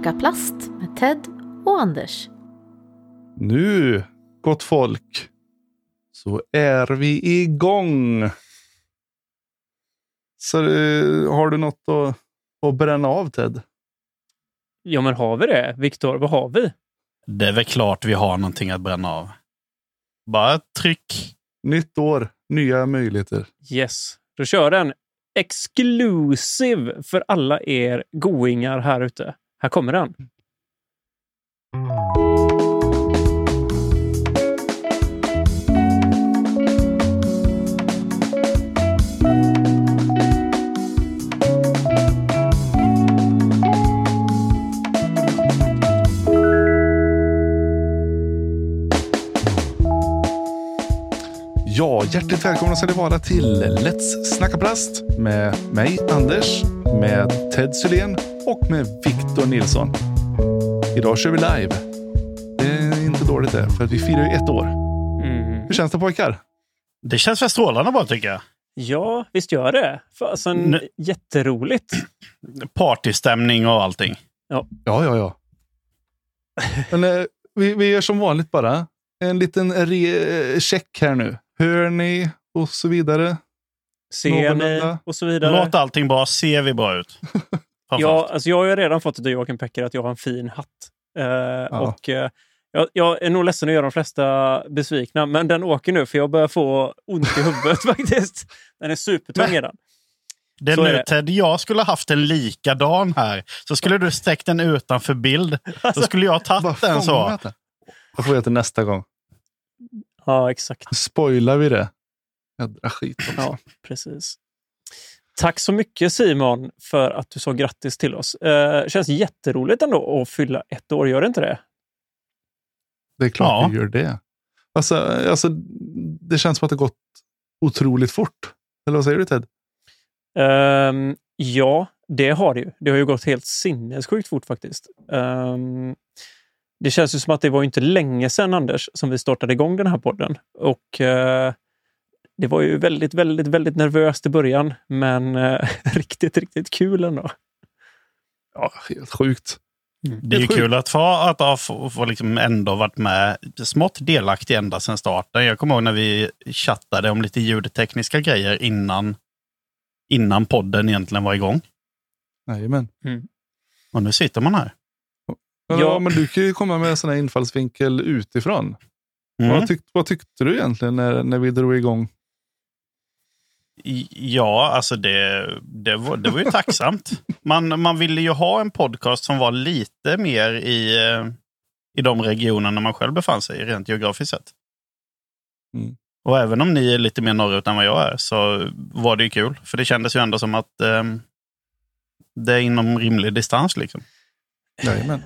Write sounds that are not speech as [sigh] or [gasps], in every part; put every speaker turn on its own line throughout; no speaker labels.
Snacka plast med Ted och Anders.
Nu, gott folk, så är vi igång. Så eh, har du något att, att bränna av Ted?
Ja, men har vi det? Viktor, vad har vi?
Det är väl klart vi har någonting att bränna av. Bara tryck.
Nytt år, nya möjligheter.
Yes, då kör den. Exclusive för alla er goingar här ute. Här kommer den.
Ja, hjärtligt välkomna ska ni vara till Let's Snacka Plast med mig, Anders, med Ted Sylén och med Victor Nilsson. Idag kör vi live. Det är inte dåligt det, för att vi firar ju ett år.
Mm.
Hur känns det pojkar?
Det känns väl strålande bara tycker jag.
Ja, visst gör det. Fasen, jätteroligt.
Partystämning och allting.
Ja, ja, ja. Men eh, vi, vi gör som vanligt bara. En liten re- check här nu. Hör ni och så vidare?
Ser ni och så vidare.
Låter allting bra? Ser vi bra ut? [laughs]
Ja, alltså jag har ju redan fått av Joakim Pecker att jag har en fin hatt. Eh, Och eh, jag, jag är nog ledsen att göra de flesta besvikna, men den åker nu för jag börjar få ont i huvudet [laughs] faktiskt. Den är supertung redan.
det är
så
nu
det.
Ted, jag skulle haft en likadan här. Så skulle du sträckt den utanför bild. Då skulle jag tagit den så.
det. Det får jag till nästa gång.
Ja, exakt.
Spoilar vi det? Jädra skit också.
Ja, precis. Tack så mycket Simon för att du sa grattis till oss. Eh, känns jätteroligt ändå att fylla ett år, gör det inte det?
Det är klart
Ja.
vi gör det. Alltså, alltså, det känns som att det gått otroligt fort. Eller vad säger du Ted?
Ehm, ja, det har det ju. Det har ju gått helt sinnessjukt fort faktiskt. Ehm, det känns ju som att det var inte länge sedan, Anders, som vi startade igång den här podden. Och eh, det var ju väldigt, väldigt, väldigt nervöst i början, men eh, [laughs] riktigt, riktigt kul ändå.
Ja, helt sjukt.
Det är kul att få, att ha få, få liksom ändå varit med smått delaktig ända sedan starten. Jag kommer ihåg när vi chattade om lite ljudtekniska grejer innan, innan podden egentligen var igång.
Jajamän.
Och nu sitter man här.
Ja.
ja. men du kan ju komma med en sån här infallsvinkel utifrån.
Mm.
Vad, tyck, vad tyckte du egentligen när, när vi drog igång?
Ja, alltså det, det, var, det var ju tacksamt. [laughs] Man, man ville ju ha en podcast som var lite mer i, eh, i de regionerna man själv befann sig i, rent geografiskt sett.
Mm.
Och även om ni är lite mer norrut än vad jag är så var det ju kul. För det kändes ju ändå som att eh, det är inom rimlig distans. liksom.
Jajamän.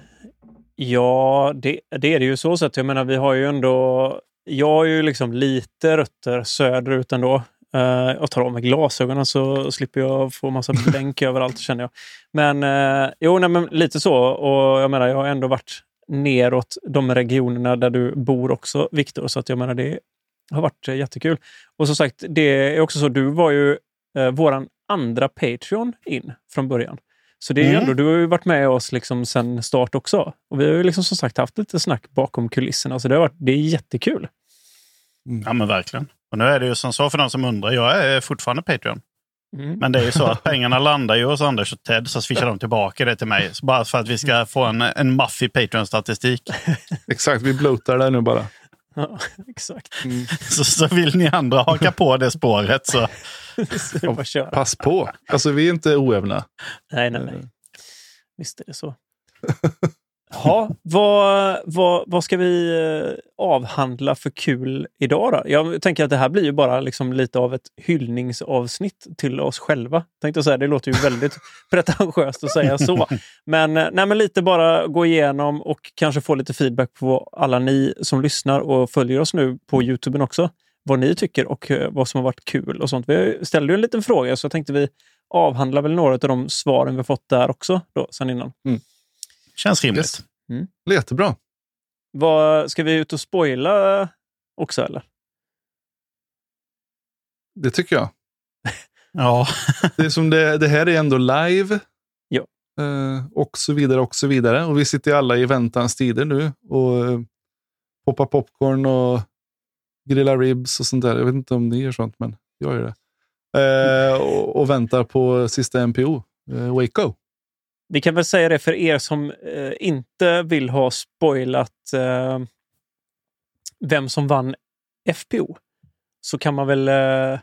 Ja, det, det är det ju så sätt. Jag menar, vi har ju ändå... Jag har ju liksom lite rötter söderut ändå. Uh, jag tar av mig glasögonen så slipper jag få massa blänk [laughs] överallt känner jag. Men eh, jo, nej, men lite så. Och jag menar, jag har ändå varit neråt de regionerna där du bor också, Viktor. Så att jag menar, det har varit eh, jättekul. Och som sagt, det är också så. Du var ju eh, våran andra Patreon in från början. Så det är
Mm.
ändå, du har ju varit med oss liksom sen start också. Och vi har ju liksom som sagt haft lite snack bakom kulisserna. Så det, har varit, det är jättekul.
Ja, men verkligen. Och nu är det ju som så för de som undrar, jag är fortfarande Patreon.
Mm.
Men det är ju så att [laughs] pengarna landar ju hos Anders och Ted, så swishar de tillbaka det till mig. Så bara för att vi ska få en, en maffig Patreon-statistik. [laughs]
Exakt, vi bloatar där nu bara.
Ja, [laughs] exakt.
Så, så vill ni andra haka på det spåret så
Så det.
Pass på. Alltså vi är inte oävna.
Nej, nej, nej. Visst är det så. Ja, vad, vad, vad ska vi eh, avhandla för kul idag då? Jag tänker att det här blir ju bara liksom lite av ett hyllningsavsnitt till oss själva. Tänkte säga, det låter ju väldigt [laughs] pretentiöst att säga så. Men, eh, nej, men lite bara gå igenom och kanske få lite feedback på alla ni som lyssnar och följer oss nu på Youtube också. Vad ni tycker och eh, vad som har varit kul och sånt. Vi ställde ju en liten fråga så jag tänkte vi avhandlar väl några av de svaren vi fått där också då, sen innan.
Känns rimligt.
Yes.
Mm.
Jättebra.
Vad, ska vi ut och spoila också eller?
Det tycker jag. [laughs]
Ja,
Det, är som det, det här är ändå live.
Ja.
Eh, och så vidare och så vidare. Och vi sitter alla i väntans tider nu och eh, poppar popcorn och grillar ribs och sånt där. Jag vet inte om ni gör sånt, men jag gör det. Eh, och, och väntar på sista MPO, eh, Waco.
Vi kan väl säga det för er som eh, inte vill ha spoilat eh, vem som vann FPO. Så kan man väl eh,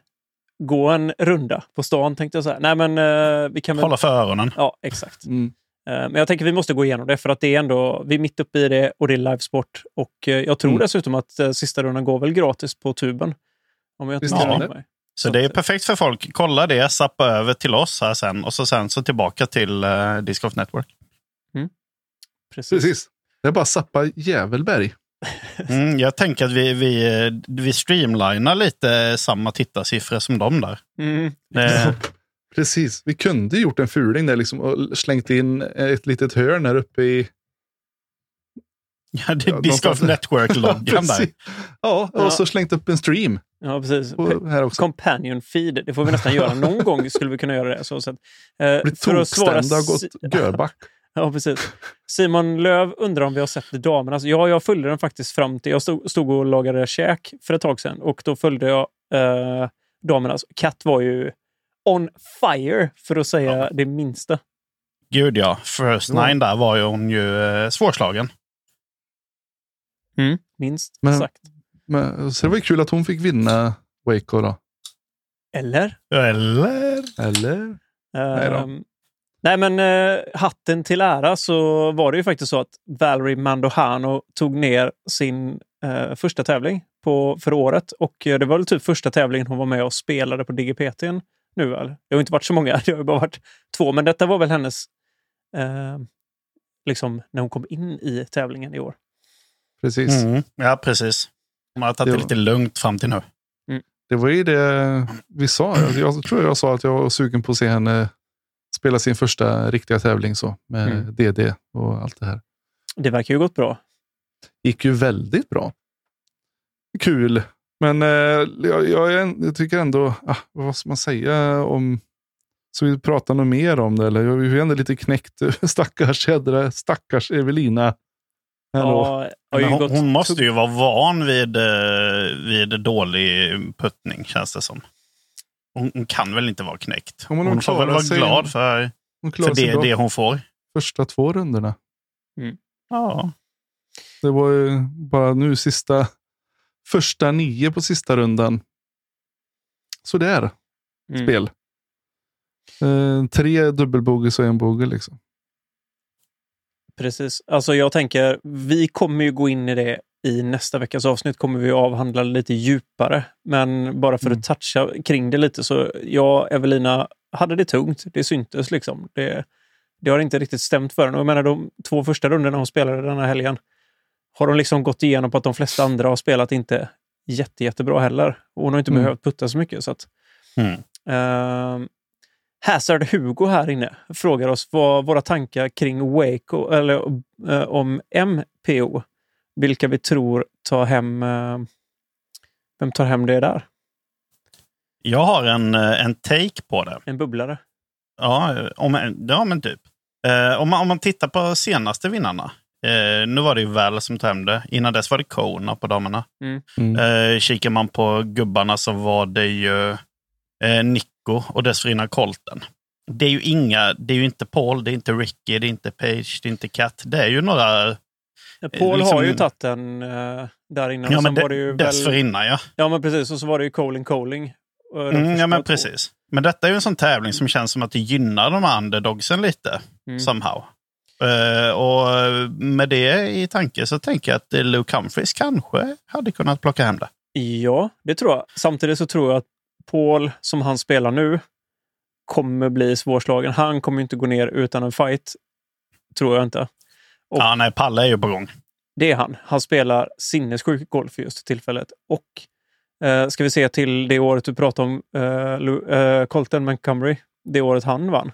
gå en runda på stan tänkte jag säga. Nej, men eh, vi kan väl...
Hålla för öronen.
Ja, exakt.
Mm.
Eh, Men jag tänker vi måste gå igenom det för att det är ändå, vi är mitt uppe i det och det är livesport. Och eh, jag tror
Mm.
dessutom att sista rundan går väl gratis på tuben. Om jag inte
Visst det.
mig.
Så det är perfekt för folk. Kolla det, sappa över till oss här sen och så sen så tillbaka till uh, Disc Golf Network.
Precis.
Precis. Det är bara Zappa Jävelberg. [laughs]
Mm, jag tänker att vi, vi, eh, vi streamlinar lite samma tittarsiffror som de där.
Mm.
Det, [laughs]
Precis. Vi kunde gjort en fuling där liksom och slängt in ett litet hörn här uppe i...
ja, det
Ja,
är Disc
de-
Golf Network-loggan [laughs] där.
Precis. Ja, och
Ja.
så slängt upp en stream
Ja, precis.
på, här också.
Companion feed, det får vi nästan göra. Någon [laughs] gång skulle vi kunna göra det. Så, att, eh,
Blir
för att svara
och gått görback. [laughs]
Ja, precis. Simon Löv undrar om vi har sett damernas. Ja, jag följde den faktiskt fram till... Jag stod, stod och lagade käk för ett tag sedan och då följde jag eh, damernas. Kat var ju on fire, för att säga
Ja.
det minsta.
Gud ja, First. Nine där var ju hon ju eh, svårslagen.
Mm, minst
Men-
sagt.
Men, så det var ju kul att hon fick vinna Waco då.
Eller?
Eller?
Eller? Nej då.
Ehm, nej, men eh, hatten till ära så var det ju faktiskt så att Valerie Mandohano tog ner sin eh, första tävling på, för året. Och eh, det var väl typ första tävlingen hon var med och spelade på DGPT nu väl? Det har inte varit så många, [laughs] det har ju bara varit två. Men detta var väl hennes, eh, liksom när hon kom in i tävlingen i år.
Precis.
Mm. Ja, precis. Man har tagit det lite lugnt fram till nu.
Det var ju det vi sa. Jag, tror jag sa att jag var sugen på att se henne spela sin första riktiga tävling så med
Mm.
DD och allt det här.
Det verkar ju gått bra.
gick ju väldigt bra. Kul. Men eh, jag, jag, jag tycker ändå, ah, vad ska man säga om... Så vi pratar nog mer om det, eller? Jag är ändå lite knäckt. [laughs] Stackars jädra, stackars Evelina.
Ja,
hon,
gått
hon måste ju vara van vid, eh, vid dålig puttning, känns det som. Hon, hon kan väl inte vara knäckt.
Ja, hon
hon får väl vara glad för,
Hon
för det, det hon får.
första två rundorna.
Ja.
Det var ju bara nu sista, första nio på sista rundan. Så det är
Mm.
spel. Eh, tre dubbelbogeys och en bogey liksom.
Precis. Alltså jag tänker, vi kommer ju gå in i det i nästa veckas avsnitt. kommer vi avhandla lite djupare. Men bara för
Mm.
att toucha kring det lite så, jag Evelina hade det tungt. Det syntes liksom. Det, det har inte riktigt stämt för henne. Och Jag menar, de två första rundorna hon spelade den här helgen har hon liksom gått igenom på att de flesta andra har spelat inte jätte, jättebra heller. Och hon har inte
Mm.
behövt putta så mycket. Så att,
Mm.
Uh, Hazard Hugo här inne frågar oss vad våra tankar kring Waco, eller eh, om MPO. Vilka vi tror tar hem... eh, vem tar hem det där?
Jag har en, eh, en take på det.
En bubblare?
Ja, om, ja men typ. Eh, om, man, om man tittar på senaste vinnarna. Eh, nu var det ju Val som tog hem det. Innan dess var det Kona på damerna.
Mm.
Eh, kikar man på gubbarna så var det ju eh, Nico och dessförinnan Colton. Det är ju inga, det är ju inte Paul, det är inte Ricky, det är inte Page, det är inte Kat. Det är ju några...
Paul
liksom-
har ju tagit den uh, där innan.
Ja, men
sen var det
de,
ju väl,
dessförinnan ja.
ja, men precis. Och så var det ju Colin Coling. eh,
Mm, ja men
två.
precis. Men detta är ju en sån tävling som känns som att det gynnar de underdogsen lite.
Mm.
Somehow. Eh, och med det i tanke så tänker jag att eh, Luke Humphries kanske hade kunnat plocka hem det.
Ja, det tror jag. Samtidigt så tror jag att Paul, som han spelar nu, kommer bli svårslagen. Han kommer inte gå ner utan en fight. Tror jag inte. Och-
Ja, nej, Palle är ju på gång.
Det är han. Han spelar sinnessjuk golf just för tillfället. Och eh, ska vi se till det året du pratade om, eh, Lu- eh, Colton Montgomery, det året han vann.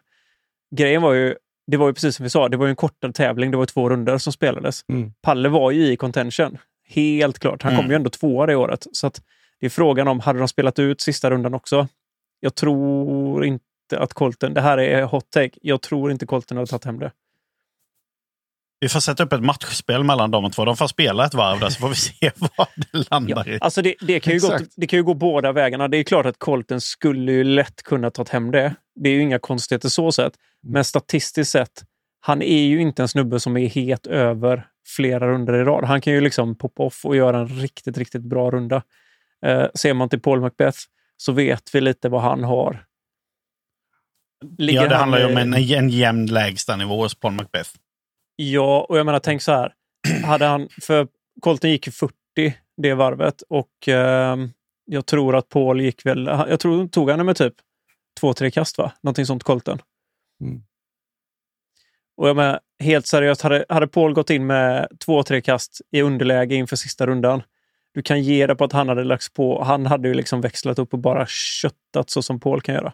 Grejen var ju, det var ju precis som vi sa, det var ju en kortare tävling. Det var två runder som spelades.
Mm.
Palle var ju i contention. Helt klart. Han kom
Mm.
ju ändå tvåa det året. Så att det är frågan om, hade de spelat ut sista rundan också? Jag tror inte att Colton... Det här är hot take. Jag tror inte Colton har tagit hem det.
Vi får sätta upp ett matchspel mellan de två. De får spela ett varv där så får vi se [laughs] vad det landar i.
Alltså det, det, kan ju gå, det kan ju gå båda vägarna. Det är klart att Colton skulle ju lätt kunna ta hem det. Det är ju inga konstigheter så sett. Men statistiskt sett, han är ju inte en snubbe som är het över flera runder i rad. Han kan ju liksom poppa off och göra en riktigt, riktigt bra runda. Eh, ser man till Paul Macbeth så vet vi lite vad han har. Ligger
Ja, det
han
handlar ju om en, en jämn lägstanivå hos Paul Macbeth.
Ja, och jag menar, tänk så här. Hade han, för Colton gick ju 40 det varvet och ehm, jag tror att Paul gick väl... Jag tror tog han med typ två, tre kast, va? Någonting sånt, Colton.
Mm.
Och jag menar, helt seriöst, hade, hade Paul gått in med två, tre kast i underläge inför sista rundan, du kan ge det på att han hade lagts på. Han hade ju liksom växlat upp och bara köttat så som Paul kan göra.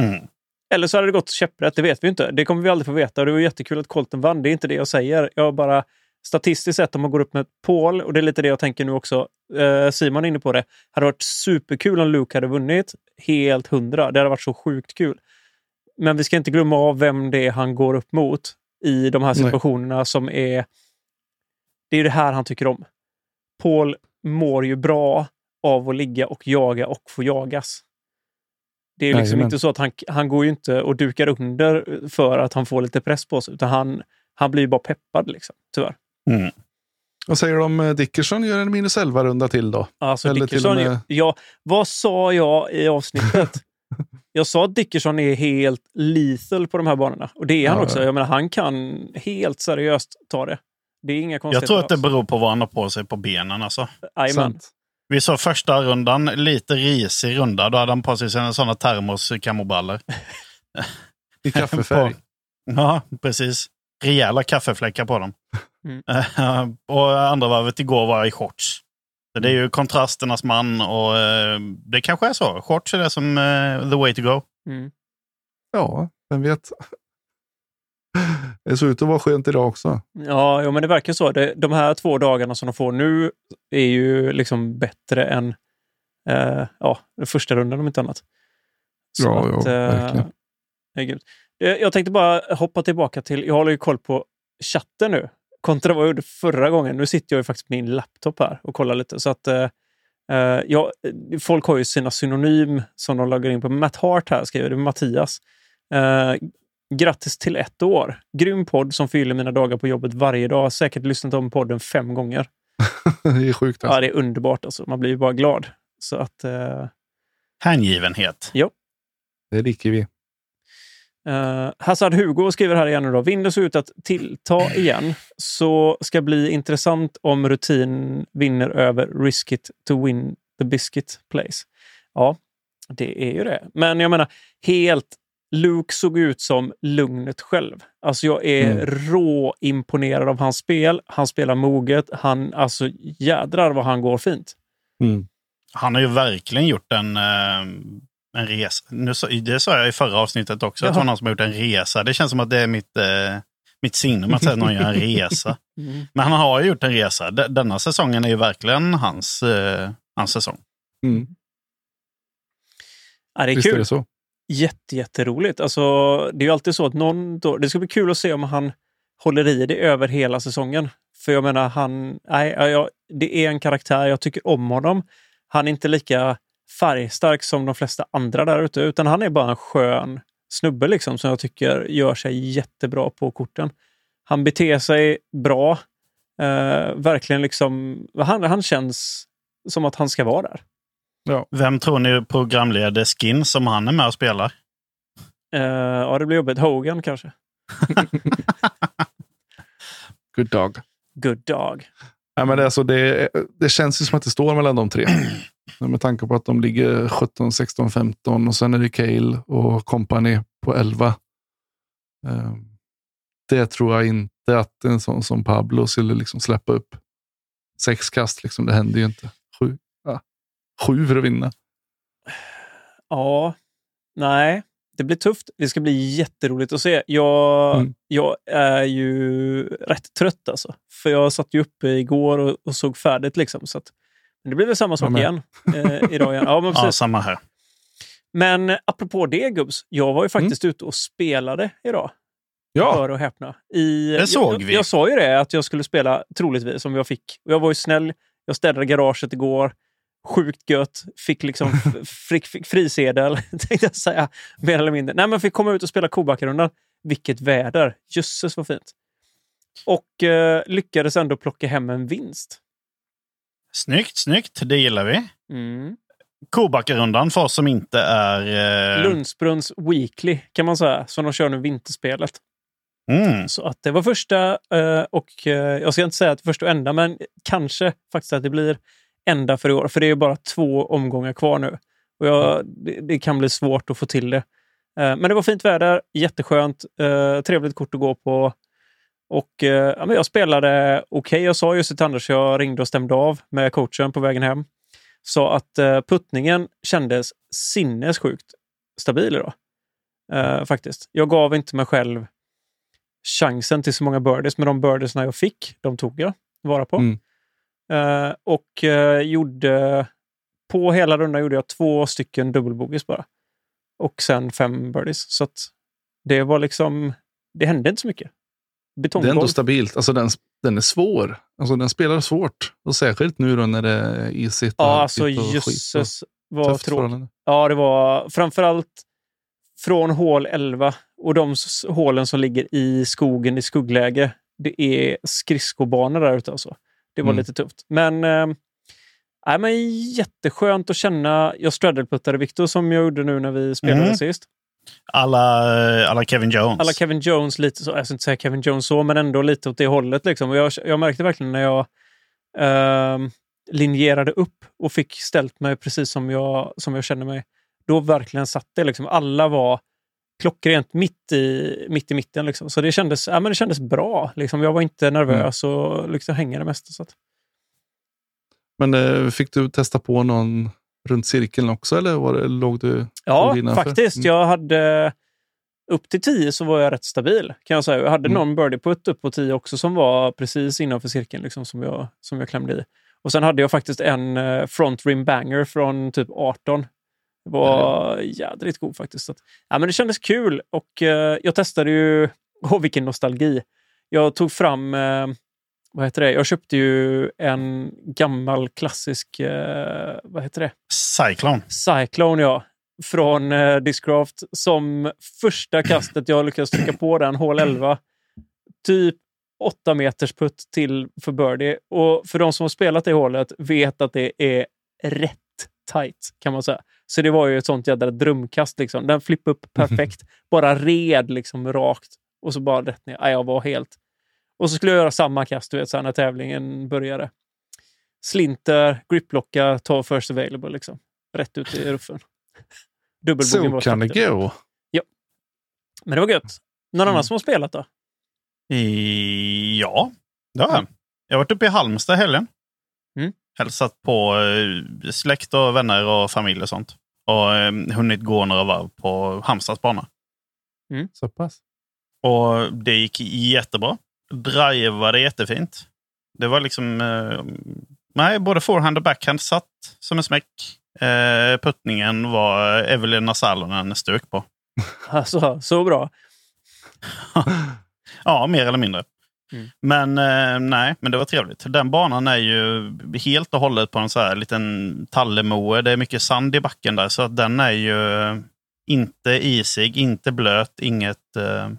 Mm.
Eller så hade det gått käpprätt, det vet vi inte. Det kommer vi aldrig få veta. Det var jättekul att Colton vann. Det är inte det jag säger. Jag bara statistiskt sett, om man går upp med Paul, och det är lite det jag tänker nu också. Eh, Simon är inne på det. hade varit superkul om Luke hade vunnit. Helt hundra. Det hade varit så sjukt kul. Men vi ska inte glömma av vem det är han går upp mot i de här
Nej.
situationerna som är... Det är det här han tycker om. Paul mår ju bra av att ligga och jaga och få jagas. Det är liksom
Jajamän.
inte så att han, han går ju inte och dukar under för att han får lite press på sig, utan han, han blir ju bara peppad, liksom, tyvärr.
Mm.
Vad säger du om eh, Dickerson gör en minus 11-runda till då?
Alltså,
Eller till
Dickerson,
med-
ja, vad sa jag i avsnittet? [laughs] jag sa att Dickerson är helt lethal på de här banorna. Och det är han
Ja,
också.
ja.
Jag menar, han kan helt seriöst ta det. Det är inga
Jag tror att det beror på vad han har på sig på benen. Alltså.
Sant.
Vi sa första rundan, lite risig runda. Då hade han på sig sina sådana termos kamobrallor. [laughs]
I kaffefärg. [laughs]
Ja, precis. Rejäla kaffefläckar på dem.
Mm. [laughs]
Eh, och andra varvet igår var i shorts. Så det är ju kontrasternas man och eh, det kanske är så. Shorts är det som eh, the way to go.
Mm.
Ja, vem vet. Det såg ut att vara skönt idag också.
Ja, jo, men det verkar så. De här två dagarna som de får nu är ju liksom bättre än eh, ja, den första rundan om inte annat. Så
Ja, ja, verkligen.
herregud. Eh, Jag tänkte bara hoppa tillbaka till, jag håller ju koll på chatten nu. Kontra vad jag gjorde förra gången. Nu sitter jag ju faktiskt på min laptop här och kollar lite. Så att, eh, eh, ja, folk har ju sina synonym som de loggar in på. Matt Hart här skriver det, Mattias. Eh, Grattis till ett år. Grym podd som fyller mina dagar på jobbet varje dag. Säkert lyssnat om podden fem gånger. [laughs]
Det är sjukt alltså.
Ja, det är underbart. Alltså. Man blir ju bara glad. Så att, eh,
Hängivenhet.
Det liker vi.
eh, Hazard Hugo skriver här igen nu då. Vinden ser ut att tillta igen. Så ska bli intressant om rutin vinner över Risk it to win the biscuit place. Ja, det är ju det. Men jag menar, helt Luke såg ut som lugnet själv. Alltså jag är
Mm.
rå imponerad av hans spel. Han spelar moget. Han, alltså jädrar vad han går fint.
Mm.
Han har ju verkligen gjort en, eh, en resa. Nu, det sa jag i förra avsnittet också, att det
Jaha.
var någon som har gjort en resa. Det känns som att det är mitt, eh, mitt signum att säga att någon gör en resa. [laughs] Men han har ju gjort en resa. De- Denna säsongen är ju verkligen hans, eh, hans säsong.
Mm.
Ja, det är
Visst är
kul.
det så.
Jätte, jätteroligt. Alltså, det är ju alltid så att någon... Då, det ska bli kul att se om han håller i det över hela säsongen. För jag menar, han... Nej, jag, det är en karaktär. Jag tycker om honom. Han är inte lika färgstark som de flesta andra där ute, utan han är bara en skön snubbe liksom, som jag tycker gör sig jättebra på korten. Han beter sig bra. Eh, verkligen liksom... Han, han känns som att han ska vara där.
Vem tror ni programleder Skin som han är med och spelar?
Eh, ja, det blir jobbigt. Hogan kanske. [laughs]
Good dog.
Good dog.
Ja, men det, alltså, det, det känns ju som att det står mellan de tre. [clears throat] Med tanke på att de ligger 17, 16, 15 och sen är det Cale och company på 11. Eh, Det tror jag inte att en sån som Pablo skulle liksom släppa upp. Sex kast, liksom, det händer ju inte. Sju, för att vinna.
Ja, nej. Det blir tufft. Det ska bli jätteroligt att se. Jag,
Mm.
jag är ju rätt trött alltså. För jag satt ju uppe igår och, och såg färdigt. liksom. Så att, men det blir väl samma sak igen eh, idag. Igen. Ja, men [laughs]
Ja, samma här.
Men apropå det gubbs, jag var ju faktiskt ute och spelade idag.
Ja,
Hör och häpna. I,
Det såg
jag,
vi.
Jag, jag sa ju det, att jag skulle spela troligtvis om jag fick. Och jag var ju snäll. Jag städade garaget igår. Sjukt gött. Fick liksom f- [laughs] fick, fick frisedel, [laughs] tänkte jag säga. Mer eller mindre. Nej, men fick komma ut och spela Kobackarundan. Vilket väder! Jösses vad fint. Och eh, lyckades ändå plocka hem en vinst.
Snyggt, snyggt. Det gillar vi.
Mm.
Kobackarundan för oss som inte är... Eh,
Lundsbrunns Weekly kan man säga, som de kör nu vinterspelet.
mm,
Så att det var första eh, och eh, jag ska inte säga att första och enda, men kanske faktiskt att det blir enda för i år. För det är bara två omgångar kvar nu. Och jag, det, det kan bli svårt att få till det. Eh, men det var fint väder, jätteskönt, eh, trevligt kort att gå på. Och eh, ja, men jag spelade okej. Jag sa just till Anders, jag ringde och stämde av med coachen på vägen hem. Sa att puttningen kändes sinnessjukt stabil idag. Eh, faktiskt. Jag gav inte mig själv chansen till så många birdies, men de birdiesna jag fick, de tog jag vara på.
Mm.
Eh, och eh, gjorde... På hela rundan gjorde jag två stycken dubbelbogies bara. Och sen fem birdies. Så det var liksom... Det hände inte så mycket.
det är ändå stabilt. Alltså den, den är svår. Alltså den spelar svårt. Och särskilt nu då när det är isigt och
Ja, alltså jösses vad tråkigt. Ja, det var framförallt från hål 11 och de hålen som ligger i skogen i skuggläge. Det är skridskobanor där ute alltså. Det var
Mm.
lite tufft. Men, eh, nej, men jätteskönt att känna. Jag straddleputtade Victor som jag gjorde nu när vi spelade
Mm.
sist.
alla, alla Kevin Jones.
Alla Kevin Jones, lite så, jag ska inte säga Kevin Jones så, men ändå lite åt det hållet. Liksom. Och jag, jag märkte verkligen när jag ehm, linjerade upp och fick ställt mig precis som jag, som jag känner mig. Då verkligen satt det. Liksom. Alla var klockrent mitt i, mitt i mitten. Liksom. Så det kändes, ja, men det kändes bra. Liksom. Jag var inte nervös och liksom hängade mest. Så att,
Men eh, fick du testa på någon runt cirkeln också eller var det, låg du
Ja,
låg
faktiskt.
Mm.
Jag hade upp till 10 så var jag rätt stabil. kan Jag säga. Jag hade
Mm.
någon birdie-putt upp på 10 också som var precis innanför cirkeln liksom, som, jag, som jag klämde i. Och sen hade jag faktiskt en eh, front rim banger från typ 18. Det var jädrigt god faktiskt. Så att, ja, men det kändes kul och eh, jag testade ju... [laughs] Åh, vilken nostalgi! Jag tog fram... Eh, vad heter det? Jag köpte ju en gammal klassisk... Eh, vad heter det?
Cyclone.
Cyclone, ja. Från eh, Discraft. Som första kastet jag lyckades trycka på den, hål 11. Typ 8 meters putt till för birdie. Och för de som har spelat det hålet vet att det är rätt tight, kan man säga. Så det var ju ett sånt jädra drömkast. Liksom. Den flippade upp perfekt. Bara red liksom rakt. Och så bara rätt ner. Ja, jag var helt... Och så skulle jag göra samma kast, du vet, så när tävlingen började. Slinter, griplocka, ta first available. Liksom. Rätt ut i ruffen. [laughs]
Så kan det gå.
Men det var gött. Någon
Mm.
annan som har spelat då?
I, ja, det har jag. Jag har varit uppe i Halmstad i helgen.
Mm.
Hälsat på eh, släkt och vänner och familj och sånt. Och eh, hunnit gå några varv på Halmstads bana.
Så pass.
Och det gick jättebra. Drivade jättefint. Det var liksom... Eh, nej, både forehand och backhand satt som en smäck. Puttningen var Evelina Salonen stök på. [laughs]
Alltså, så bra. [laughs]
Ja, mer eller mindre.
Mm.
Men eh, nej, men det var trevligt. Den banan är ju helt och hållet på en så här liten tallemoe. Det är mycket sand i backen där, så att den är ju inte isig, inte blöt, inget... Eh,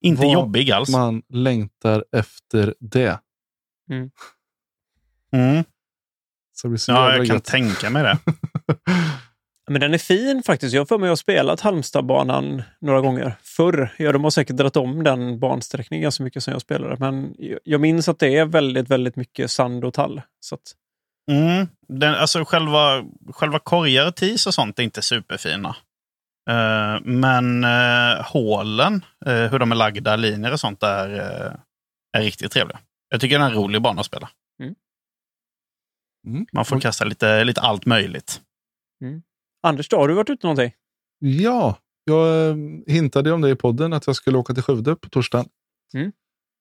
inte
Vad
jobbig alls.
Man längtar efter det.
Mm.
Så det blir så
Ja, jag kan
gött.
tänka mig det. [laughs]
Men den är fin faktiskt. Jag för mig att jag har spelat Halmstadbanan några gånger förr. Ja, de har säkert dragit om den bansträckningen ganska mycket som jag spelade. Men jag- minns att det är väldigt, väldigt mycket sand och tall. Så att,
Mm. Den, alltså själva, själva korgar och tis och sånt är inte superfina. Eh, men uh, hålen, eh, hur de är lagda, linjer och sånt, är, är riktigt trevliga. Jag tycker det är en rolig bana att spela.
Mm.
Man får kasta lite, lite allt möjligt.
Anders, då, har du varit ute någonting?
Ja, jag eh, hintade om det i podden att jag skulle åka till Skövde på torsdagen.
Mm.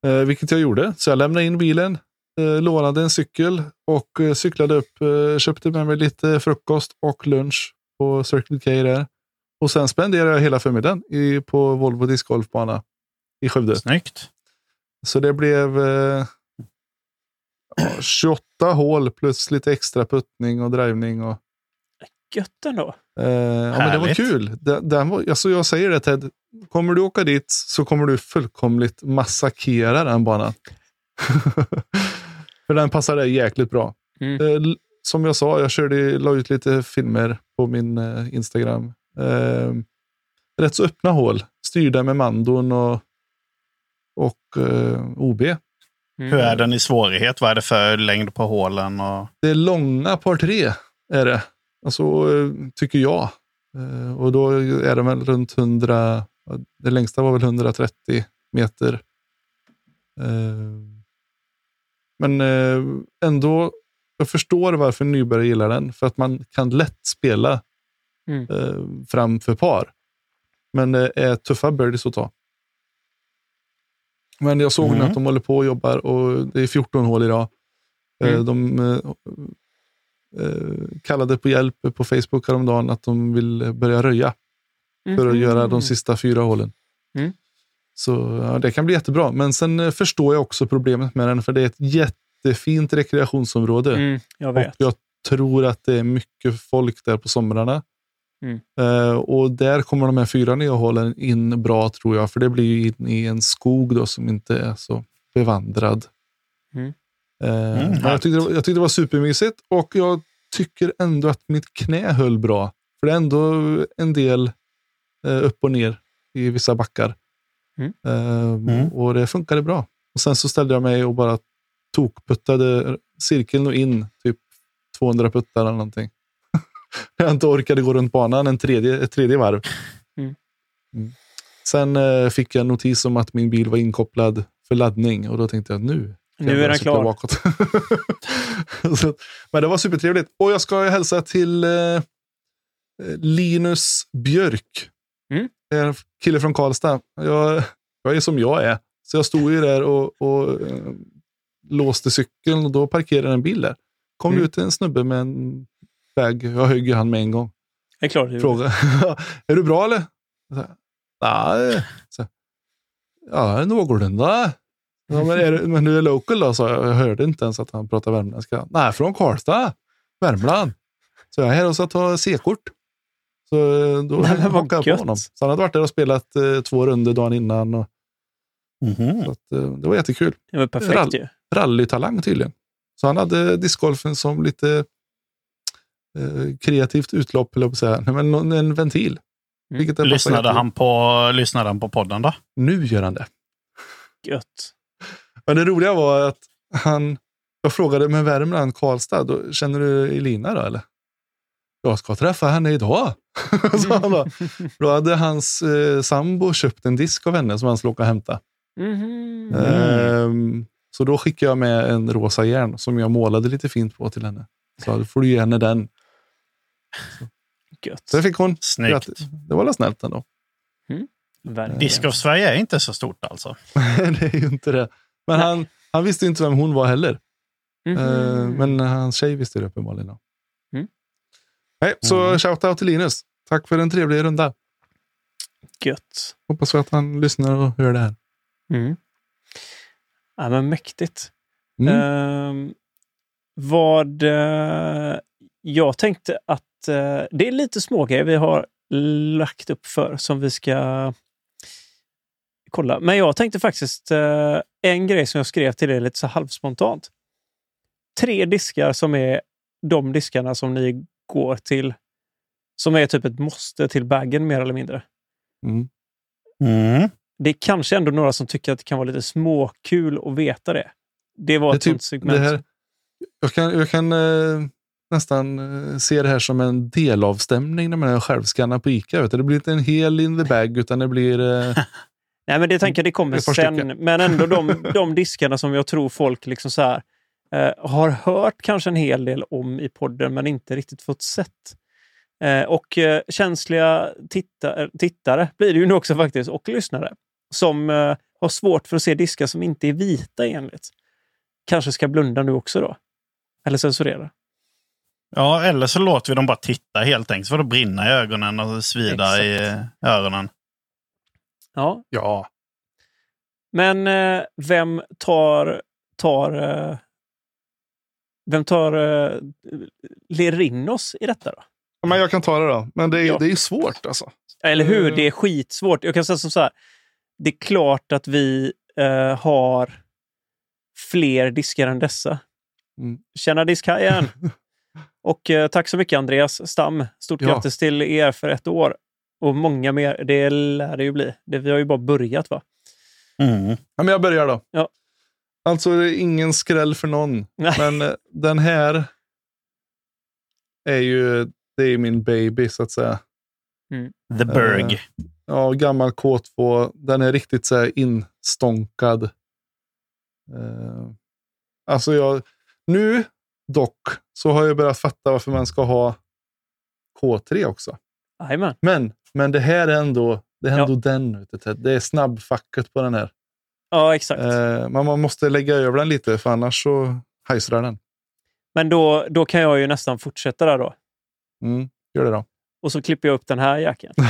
Eh, vilket jag gjorde. Så jag lämnade in bilen, eh, lånade en cykel och eh, cyklade upp. Eh, köpte med mig lite frukost och lunch på Circle K där. Och sen spenderade jag hela förmiddagen i, på Volvo discgolfbana i Skövde.
Snyggt.
Så det blev eh, [clears throat] ja, 28 hål plus lite extra puttning och drivning. Och,
Gött ändå.
eh, ja, men det var kul. Den, den var, alltså jag säger det Ted, kommer du åka dit så kommer du fullkomligt massakera den banan. [laughs] För den passar dig jäkligt bra.
Mm.
Eh, som jag sa, jag körde, la ut lite filmer på min eh, Instagram. Eh, rätt så öppna hål. Styrda med mandon och, och eh, OB.
Mm.
Hur är den i svårighet? Vad är det för längd på hålen? Och...
Det är långa par tre, är det. Alltså, eh, tycker jag. Eh, och då är det väl runt 100, ja, det längsta var väl 130 meter. Eh, men ändå, jag förstår varför nybörjare gillar den. För att man kan lätt spela
Mm.
eh, fram för par. Men det är tuffa birdies att ta. Men jag såg
Mm.
att de håller på och jobbar och det är 14 hål idag.
Mm.
De kallade på hjälp på Facebook häromdagen att de vill börja röja för att
Mhm.
göra de sista fyra hålen.
Mm.
Så ja, det kan bli jättebra. Men sen eh, förstår jag också problemet med den, för det är ett jättefint rekreationsområde.
Mm, jag
Och
vet.
jag tror att det är mycket folk där på somrarna.
Mm.
Eh, och där kommer de här fyra nya hålen in bra tror jag, för det blir ju in i en skog då som inte är så bevandrad.
Mm.
Eh, men jag, tyckte det var, jag tyckte det var supermysigt och jag tycker ändå att mitt knä höll bra. För det är ändå en del eh, upp och ner i vissa backar.
Mm.
Eh,
Mm.
Och det funkade bra. Och Sen så ställde jag mig och bara tokputtade cirkeln och in typ 200 puttar eller någonting. [laughs] jag inte orkade gå runt banan en tredje, ett tredje varv.
Mm.
Mm. Sen eh, fick jag en notis om att min bil var inkopplad för laddning och då tänkte jag nu.
Nu är den klar. [laughs]
Men det var supertrevligt. Och jag ska hälsa till eh, Linus Björk.
Mm.
En kille från Karlstad. Jag, jag är som jag är. Så jag stod ju där och, och eh, låste cykeln och då parkerade en bil där. Kom
Mm.
ut en snubbe med en bag. Jag högg ju han med en gång.
Det är klart. du-
Fråga. [laughs] är du bra eller? Nej. Ja, någorlunda. Ja, men, är du, men du är local då? sa jag. Jag hörde inte ens att han pratade värmländska. Nej, från Karlstad. Värmland. Så jag är här och ska ta C-kort. Så eh, då hakade jag på honom. Så han hade varit där och spelat eh, två runder dagen innan. Och,
Mhm.
så att, eh, det var jättekul.
Det var perfekt
Rall.
ju.
Rallytalang tydligen. Så han hade discgolfen som lite eh, kreativt utlopp, eller på säga. Men en ventil.
Mm.
Lyssnade, han på, lyssnade han på podden då?
Nu gör han det.
Gött.
Men det roliga var att han, jag frågade med Värmland, Karlstad, då, känner du Elina då eller? Jag ska träffa henne idag. [laughs] sa han då. då hade hans eh, sambo köpt en disk av henne som han skulle åka och hämta.
Mhm.
Ehm, så då skickade jag med en rosa järn som jag målade lite fint på till henne. Så då får du ge henne den.
Gött.
Så det fick hon.
Snyggt.
Grattis. Det var väl snällt ändå.
Disc of Sverige är inte så stort alltså. [laughs]
det är ju inte det. Men han, han visste inte vem hon var heller.
Mhm.
Eh, men hans tjej visste det uppenbarligen.
Mm.
Nej, så
Mm.
shoutout till Linus. Tack för en trevlig runda.
Gött.
Hoppas att han lyssnar och hör det här.
Mm. Ja, men mäktigt.
Mm.
Ehm, vad eh, jag tänkte att eh, det är lite smågrejer vi har lagt upp för som vi ska kolla. Men jag tänkte faktiskt eh, en grej som jag skrev till er lite så halvspontant. Tre diskar som är de diskarna som ni går till. Som är typ ett måste till baggen mer eller mindre.
Mm.
Mm.
Det är kanske ändå några som tycker att det kan vara lite småkul att veta det. Det var
Det är
ett
typ
sånt segment.
det här, jag kan, jag kan eh, nästan eh, se det här som en delavstämning när man självskannar på Ica. Vet du? Det blir inte en hel in the bag, utan det blir... Eh, [laughs]
Nej, men det tänker jag det kommer
par
sen.
stycken.
Men ändå de, de diskarna som jag tror folk liksom så här, eh, har hört kanske en hel del om i podden, men inte riktigt fått sett. Eh, och eh, känsliga titta, eh, tittare blir det ju nu också faktiskt, och lyssnare, som eh, har svårt för att se diskar som inte är vita enligt. Kanske ska blunda nu också då. Eller censurera.
Ja, eller så låter vi dem bara titta helt enkelt. Så får det brinna i ögonen och svida i
Exakt.
öronen.
Ja,
Ja,
men eh, vem tar, tar, eh, vem tar eh, ler in oss i detta då?
men jag kan ta det då. Men det är,
Ja.
det är svårt alltså.
Eller hur?
Eh.
Det är skitsvårt. Jag kan säga som så här. Det är klart att vi eh, har fler diskar än dessa.
Mm.
Tjena diskhajen! [laughs] Och eh, tack så mycket Andreas Stam. Stort
Ja.
grattis till er för ett år. Och många mer. Det lär det ju bli. Det, vi har ju bara börjat va?
Mm.
Ja, men jag börjar då.
Ja.
Alltså, det är ingen skräll för någon.
Nej.
Men eh, den här är ju det är min baby, så att säga.
The Berg.
Eh. Ja, gammal K2. Den är riktigt så här instånkad. Eh, alltså, jag, nu dock så har jag börjat fatta varför man ska ha K3 också.
Jajamän.
Men, men det här är ändå, det är
Ja.
ändå den. du, Ted. Det är snabbfacket på den här.
Ja, exakt.
Eh, men man måste lägga över den lite, för annars så hajsrar den.
Men då, då kan jag ju nästan fortsätta där då.
Mm, gör det då.
Och så klipper jag upp den här jäkeln. [laughs]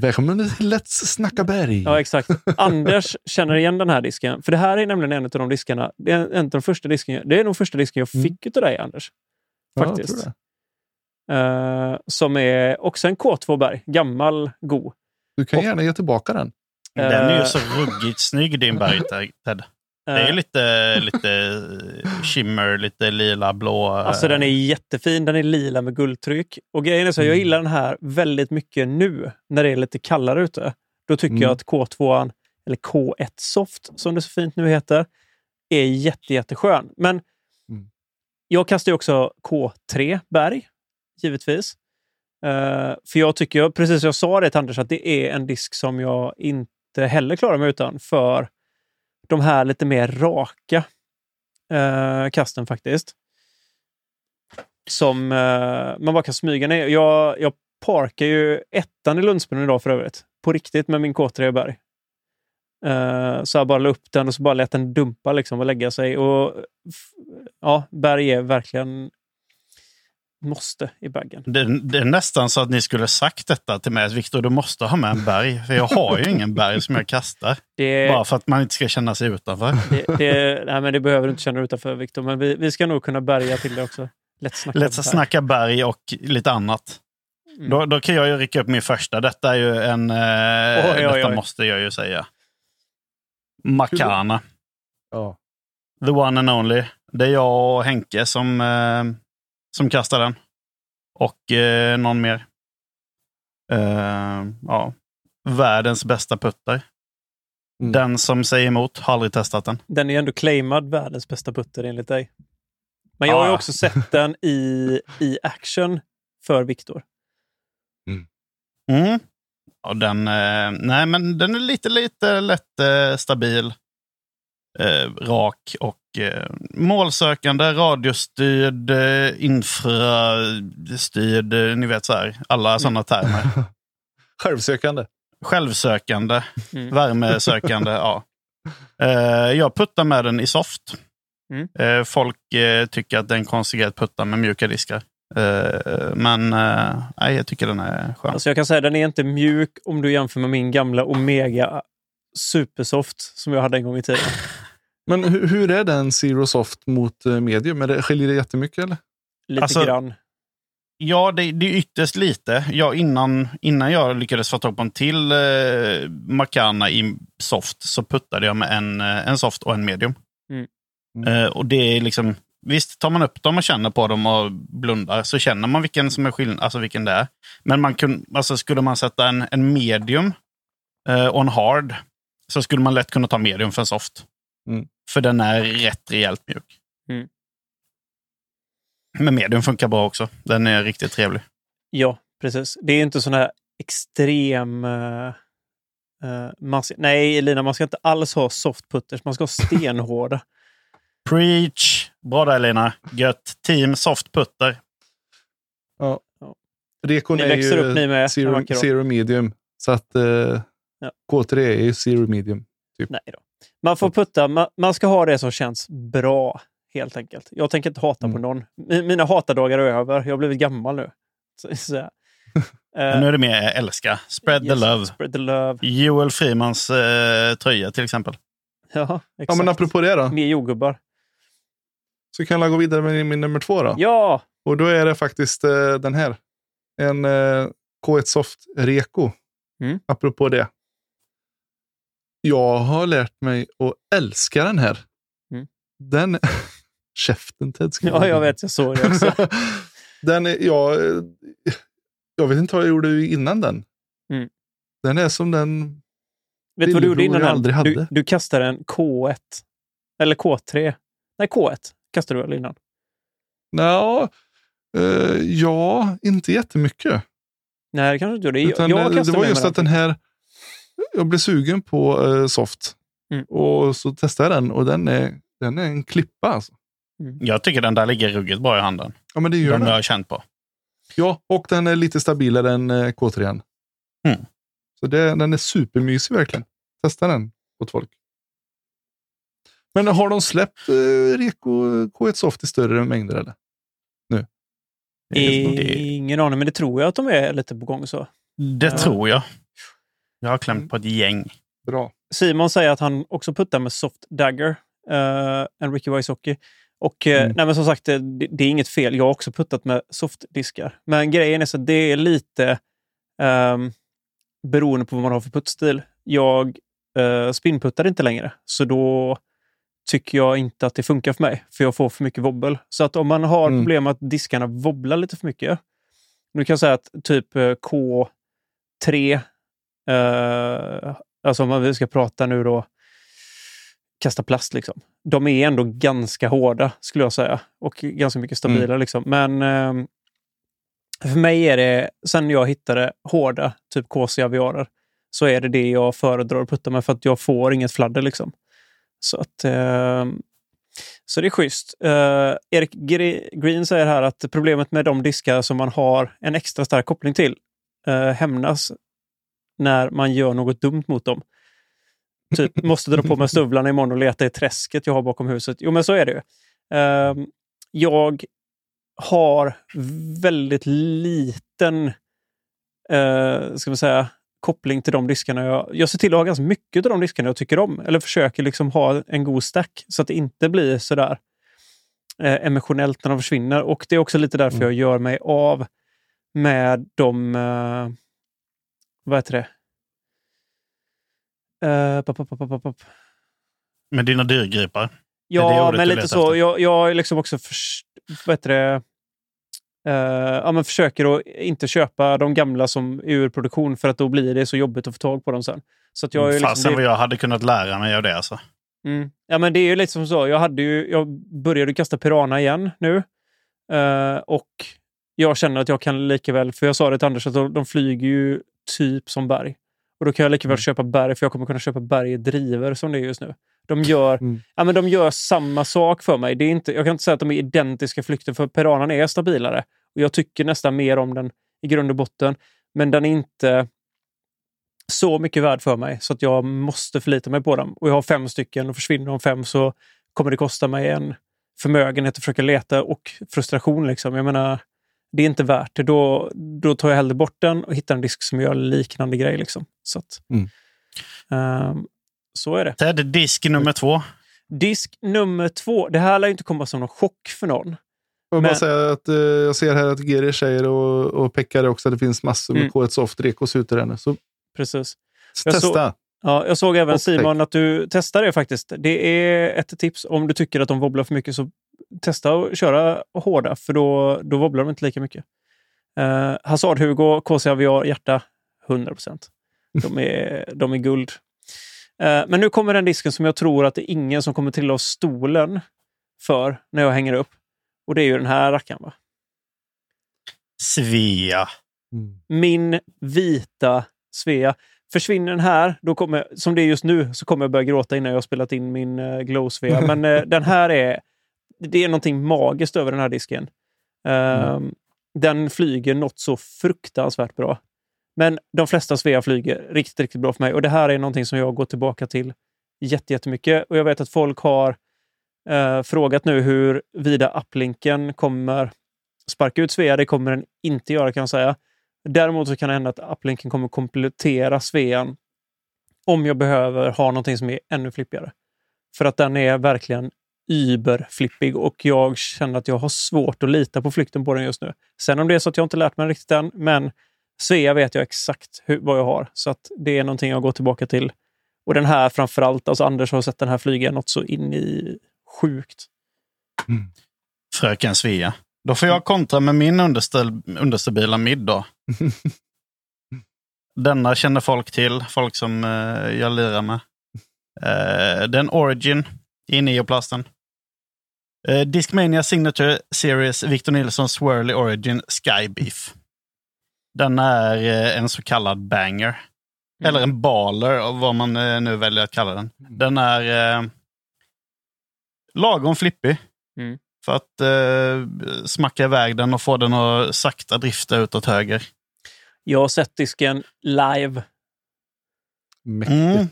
Välkommen till Let's Snacka Berg.
Ja, exakt. Anders känner igen den här disken. För det här är nämligen en av de diskarna. Det är en av de första disken, det är nog första disken jag
Mm.
fick av dig, Anders.
Ja,
Faktiskt.
tror
Eh, som är också en K2 Berg. Gammal, god.
Du kan
Och-
gärna ge tillbaka den.
Den är ju
Eh.
så ruggigt snygg din Berg, [laughs] Ted. Det är
Eh,
lite, lite shimmer, lite lila, blå.
Alltså den är jättefin. Den är lila med guldtryck. Och grejen är så, jag
Mm.
gillar den här väldigt mycket nu när det är lite kallare ute. Då tycker
Mm.
jag att K2, eller K1 Soft som det så fint nu heter, är jätte, jätteskön. Men
Mm.
jag kastar ju också K3 Berg, givetvis. Uh, för jag tycker, precis som jag sa det till Anders, att det är en disk som jag inte heller klarar mig utan för de här lite mer raka uh, kasten faktiskt. Som uh, man bara kan smyga ner. Jag, jag parkar ju ettan i Lundsbron idag för övrigt. På riktigt med min K3 Berg. Uh, så jag bara la upp den och så bara lät den dumpa liksom och lägga sig. Och ja, Berg är verkligen måste i baggen.
Det, det är nästan så att ni skulle sagt detta till mig. att Viktor, du måste ha med en berg. För jag har ju ingen berg som jag kastar.
Det,
Bara för att man inte ska känna sig utanför.
det, det, nej, men det behöver du inte känna dig utanför Viktor. Men vi, vi ska nog kunna bärga till det också. Lätt snacka.
Let's snacka berg och lite annat.
Mm.
Då, då kan jag ju rycka upp min första. Detta är ju en... Eh,
Oj, oj,
detta
oj.
måste jag ju säga. Makana.
Ja.
The one and only. Det är jag och Henke som, eh, som kastar den. Och eh, någon mer. Eh, ja. Världens bästa putter.
Mm.
Den som säger emot har aldrig testat den.
Den är ju ändå claimad världens bästa putter enligt dig. Men jag har ju
Ja.
också sett den i, i action för Viktor.
Mm. Ja, den, eh, nej, men den är lite, lite lätt eh, stabil. Eh, rak och eh, målsökande, radiostyrd, eh, infrastyrd, eh, ni vet så här, alla sådana termer. [laughs]
Självsökande.
Självsökande,
Mm.
värmesökande, ja. Eh, jag puttar med den i soft.
Mm.
Eh, folk eh, tycker att det är en konstighet att putta med mjuka diskar. Eh, men eh, nej, jag tycker den är skön.
Alltså jag kan säga den är inte mjuk om du jämför med min gamla Omega Supersoft som jag hade en gång i tiden. [laughs]
Men hur, hur är den Zero Soft mot eh, medium? Är det, skiljer det jättemycket eller?
Lite
Alltså,
grann.
Ja, det, det är ytterst lite. Ja, innan, innan jag lyckades få tag på en till eh, Makana i soft så puttade jag med en, eh, en soft och en medium.
Mm.
Mm.
Eh, och det är liksom, visst, tar man upp dem och känner på dem och blundar så känner man vilken som är skillnad, alltså vilken det är. Men man kun, alltså skulle man sätta en, en medium eh, och en hard så skulle man lätt kunna ta medium för en soft.
Mm.
För den är rätt rejält mjuk.
Mm.
Men medium funkar bra också. Den är riktigt trevlig.
Ja, precis. Det är inte sån här extrem... Uh, man ska, nej, Elina, man ska inte alls ha softputters. Man ska ha stenhårda. [laughs]
Preach! Bra där Lena. Gött. Team soft putter.
Rekon
Ni
är
växer
ju
upp ni med
zero, zero medium. Så att eh,
Ja.
K3 är ju zero medium.
Nej då. Man får putta. Man, man ska ha det som känns bra, helt enkelt. Jag tänker inte hata på
Mm.
någon. Mi- Mina hatadagar är över. Jag har blivit gammal nu. [laughs] Så, så, [laughs] eh,
Men nu är det mer älska. Spread
yes,
the love.
Spread the love.
Joel Frimans eh, tröja till exempel.
Ja,
Ja,
exakt.
men apropå det då.
Mer jordgubbar.
Så kan jag gå vidare med min nummer två då.
Ja!
Och då är det faktiskt eh, den här. En eh, K1 Soft Reko.
Mm.
Apropå det. Jag har lärt mig att älska den här.
Mm.
Den... [laughs] Käften Ted.
Ja, jag vet. Jag såg det också. [laughs]
den är, jag, jag vet inte vad jag gjorde innan den.
Mm.
Den är som den...
Vet du vad du gjorde innan den?
aldrig hade.
Du, du kastade en K1. Eller K3. Nej, K1 kastade du väl innan?
Nå, eh, ja, inte jättemycket.
Nej, det kanske du inte gjorde.
Utan,
jag
eh, det var just att den här... Jag blev sugen på eh, Soft.
Mm.
Och så testade jag den och den är, den är en klippa. Alltså.
Jag tycker den där ligger ruggigt bra i handen.
Ja, men det gör
De
den.
jag har känt på.
Ja, och den är lite stabilare än eh, K3.
Mm.
Så det, den är supermysig verkligen. Testa den åt folk. Men har de släppt eh, Reko K1 Soft i större mängder eller?
Ingen aning, men det tror jag att de är lite på gång. så.
Det
Ja.
tror jag. Jag har klämt
Mm.
på ett gäng.
Bra.
Simon säger att han också puttar med Soft Dagger, uh, en Ricky Wysocki. Och eh,
Mm.
nej, men som sagt, det, det är inget fel. Jag har också puttat med softdiskar. Men grejen är så att det är lite um, beroende på vad man har för puttstil. Jag uh, spinputtar inte längre, så då tycker jag inte att det funkar för mig, för jag får för mycket wobbel. Så att om man har
Mm.
problem med att diskarna wobblar lite för mycket. Nu kan jag säga att typ eh, K3, eh, alltså om vi ska prata nu då, kasta plast liksom. De är ändå ganska hårda skulle jag säga och ganska mycket stabila liksom. Men eh, för mig är det, sen jag hittade hårda, typ KC Aviarer, så är det det jag föredrar att putta med för att jag får inget fladder liksom. Så att eh, så det är schysst. Eh, Erik Gre- Green säger här att problemet med de diskar som man har en extra stark koppling till eh, hämnas när man gör något dumt mot dem. Typ, [laughs] måste dra på mig stövlarna imorgon och leta i träsket jag har bakom huset. Jo, men så är det ju. Eh, jag har väldigt liten eh, ska man säga, koppling till de diskarna. Jag, jag ser till att ha ganska mycket av de diskarna jag tycker om. Eller försöker liksom ha en god stack så att det inte blir sådär eh, emotionellt när de försvinner. Och det är också lite därför
Mm.
jag gör mig av med de... Eh, vad heter det? Eh, pop, pop, pop.
Med dina dyrgripar.
Ja, men lite så.
efter?
Jag, jag är liksom också förs- vad det? Eh, ja, men försöker att inte köpa de gamla som är ur produktion för att då blir det så jobbigt att få tag på dem sen. Så att jag är liksom,
Fasen
det-
vad jag hade kunnat lära mig av det alltså.
Mm. Ja, men det är ju lite som så. Jag, hade ju, jag började kasta Pirana igen nu. Eh, och jag känner att jag kan lika väl, för jag sa det till Anders, att de flyger ju typ som berg. Och då kan jag lika väl
Mm.
köpa berg, för jag kommer kunna köpa berg i driver som det är just nu. De gör,
Mm.
ja, men de gör samma sak för mig. Det är inte, jag kan inte säga att de är identiska flykter, för Piranan är stabilare. Och Jag tycker nästan mer om den i grund och botten. Men den är inte så mycket värd för mig så att jag måste förlita mig på dem. Och jag har fem stycken och försvinner de fem så kommer det kosta mig en förmögenhet att försöka leta och frustration. Liksom. Jag menar, det är inte värt det. Då, då tar jag hellre bort den och hittar en disk som gör liknande grej. Liksom. Så, att,
Mm.
ehm, så är det.
Ted, disk nummer två.
Disk nummer två. Det här lär ju inte komma som någon chock för någon.
Jag,
Men-
bara säga att, eh, jag ser här att Geri säger och, och Pekka också att det finns massor med
Mm.
K1 Soft Rekos ute där nu. Så
Precis. Jag
testa.
Ja, jag såg även
Och
Simon att du testar det faktiskt. Det är ett tips. Om du tycker att de wobblar för mycket så testa att köra hårda för då, då wobblar de inte lika mycket. Uh, Hazard-Hugo, KC Aviar, hjärta 100 procent. De är, de är guld. Eh, men nu kommer den disken som jag tror att det är ingen som kommer trilla av stolen för när jag hänger upp. Och det är ju den här rackaren. Va?
Svea.
Mm.
Min vita Svea. Försvinner den här, då kommer, som det är just nu, så kommer jag börja gråta innan jag har spelat in min uh, Glow-Svea. [laughs] Men eh, den här är... Det är någonting magiskt över den här disken. Ehm, Den flyger något så fruktansvärt bra. Men de flesta Svea flyger riktigt, riktigt bra för mig. Och det här är någonting som jag går tillbaka till jätte- jättemycket. Och jag vet att folk har Eh, frågat nu hur vida upplinken kommer sparka ut Svea. Det kommer den inte göra kan jag säga. Däremot så kan det hända att upplinken kommer komplettera Svean om jag behöver ha någonting som är ännu flippigare. För att den är verkligen überflippig och jag känner att jag har svårt att lita på flykten på den just nu. Sen om det är så att jag inte lärt mig riktigt än, men Svea vet jag exakt hur, vad jag har. Så att det är någonting jag går tillbaka till. Och den här framför allt, alltså Anders har sett den här flyga något så in i sjukt.
Fröken Svea. Då får jag kontra med min understabila mid då. [laughs] Denna känner folk till, folk som eh, jag lirar med. Eh, den Origin i neoplasten. Eh, Discmania Signature Series Victor Nilsson Swirly Origin Sky Beef. Den är eh, en så kallad banger. Eller en baller, vad man eh, nu väljer att kalla den. Den är eh, lagom flippig.
Mm.
För att eh, smacka iväg den och få den att sakta drifta utåt höger.
Jag har sett disken live.
Mäktigt.
Mm.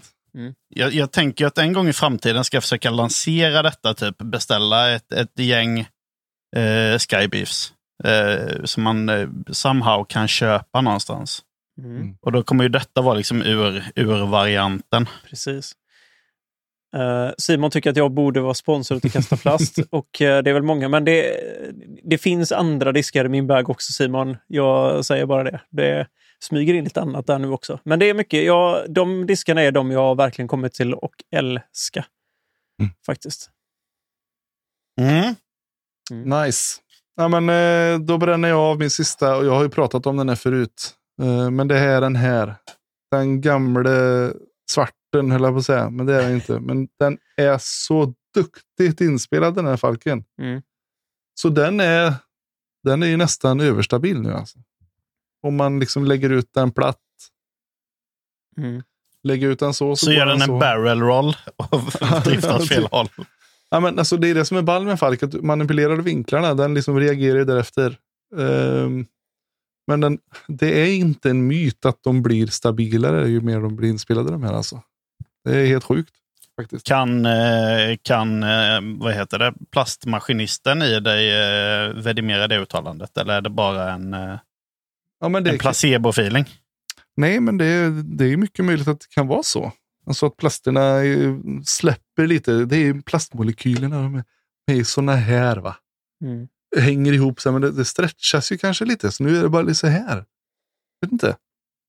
Jag, jag tänker att en gång i framtiden ska jag försöka lansera detta, typ beställa ett, ett gäng eh, Skybeefs. Eh, som man eh, somehow kan köpa någonstans.
Mm.
Och då kommer ju detta vara liksom ur, ur varianten.
Precis. Eh, Simon tycker att jag borde vara sponsor till Kasta Plast [laughs] och eh, det är väl många, men det, det finns andra diskar i min bag också Simon. Jag säger bara det. Det smyger in lite annat där nu också. Men det är mycket. Jag, de diskarna är de jag har verkligen kommit till och älska.
Mm.
Faktiskt.
Mm.
Nice. Ja, men, eh, då bränner jag av min sista och jag har ju pratat om den här förut. Eh, men det här är den här. Den gamle svarten höll jag på att säga, men det är den inte. Men den är så duktigt inspelad den här Falken.
Mm.
Så den är, den är ju nästan överstabil nu alltså. Om man liksom lägger ut den platt.
Mm.
Lägger ut den så, så,
Så gör den en
så.
barrel roll och driftar åt fel håll.
Ja, men alltså, det är det som är ball med Falk, att du manipulerar vinklarna. Den liksom reagerar därefter. Ehm, men den, det är inte en myt att de blir stabilare ju mer de blir inspelade de här. Alltså. Det är helt sjukt. faktiskt.
Kan, eh, kan eh, vad heter det, plastmaskinisten i dig eh, vidimera det uttalandet? Eller är det bara en,
Ja, men det,
en placebo-feeling?
nej, men det, är- det är mycket möjligt att det kan vara så. Alltså att plasterna släpper lite. Det är plastmolekylerna. De är, de är såna här va.
Mm.
hänger ihop sig, men det, det stretchas ju kanske lite. Så nu är det bara lite så här. Vet inte.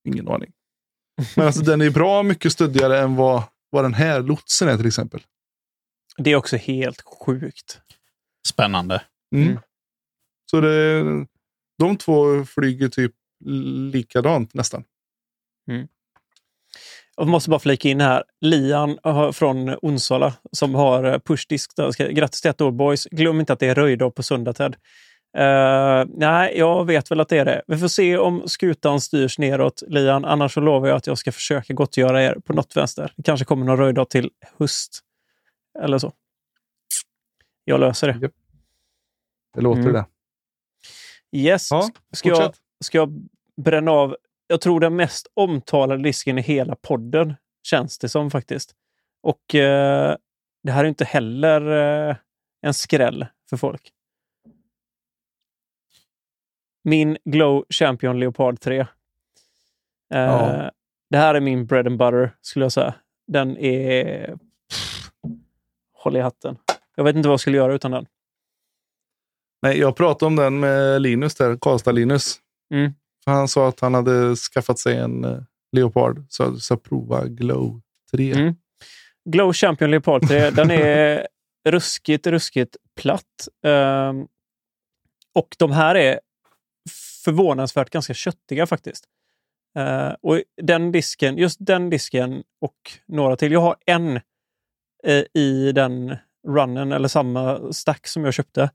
Ingen aning. Men alltså den är bra mycket stöddigare än vad, vad den här lotsen är till exempel.
Det är också helt sjukt.
Spännande.
Mm.
Mm.
Så det, de två flyger typ likadant nästan.
Jag måste bara flika in här. Lian har- från Onsala som har eh, pushdisk. där. Grattis till ett år boys. Glöm inte att det är röjdag på söndag Ted. Eh, nej, jag vet väl att det är det. Vi får se om skutan styrs neråt, Lian. Annars så lovar jag att jag ska försöka gottgöra er på något vänster. Det kanske kommer någon röjdag till höst. Eller så. Jag löser det.
Det låter
Mm.
det.
Yes.
Ja,
ska, jag, ska jag bränna av, jag tror den mest omtalade disken i hela podden, känns det som faktiskt. Och eh, det här är inte heller eh, en skräll för folk. Min Glow Champion Leopard 3. Eh,
Ja.
Det här är min bread and butter, skulle jag säga. Den är... Pff, håll i hatten. Jag vet inte vad jag skulle göra utan den.
Nej, jag pratade om den med Linus där, Karlstad-Linus.
Mm.
Han sa att han hade skaffat sig en eh, Leopard. Så jag sa prova Glow 3.
Mm. Glow Champion Leopard 3, den är [laughs] ruskigt, ruskigt platt. Ehm, och de här är förvånansvärt ganska köttiga faktiskt. Eh, och den disken, just den disken och några till. Jag har en eh, i den runnen, eller samma stack som jag köpte,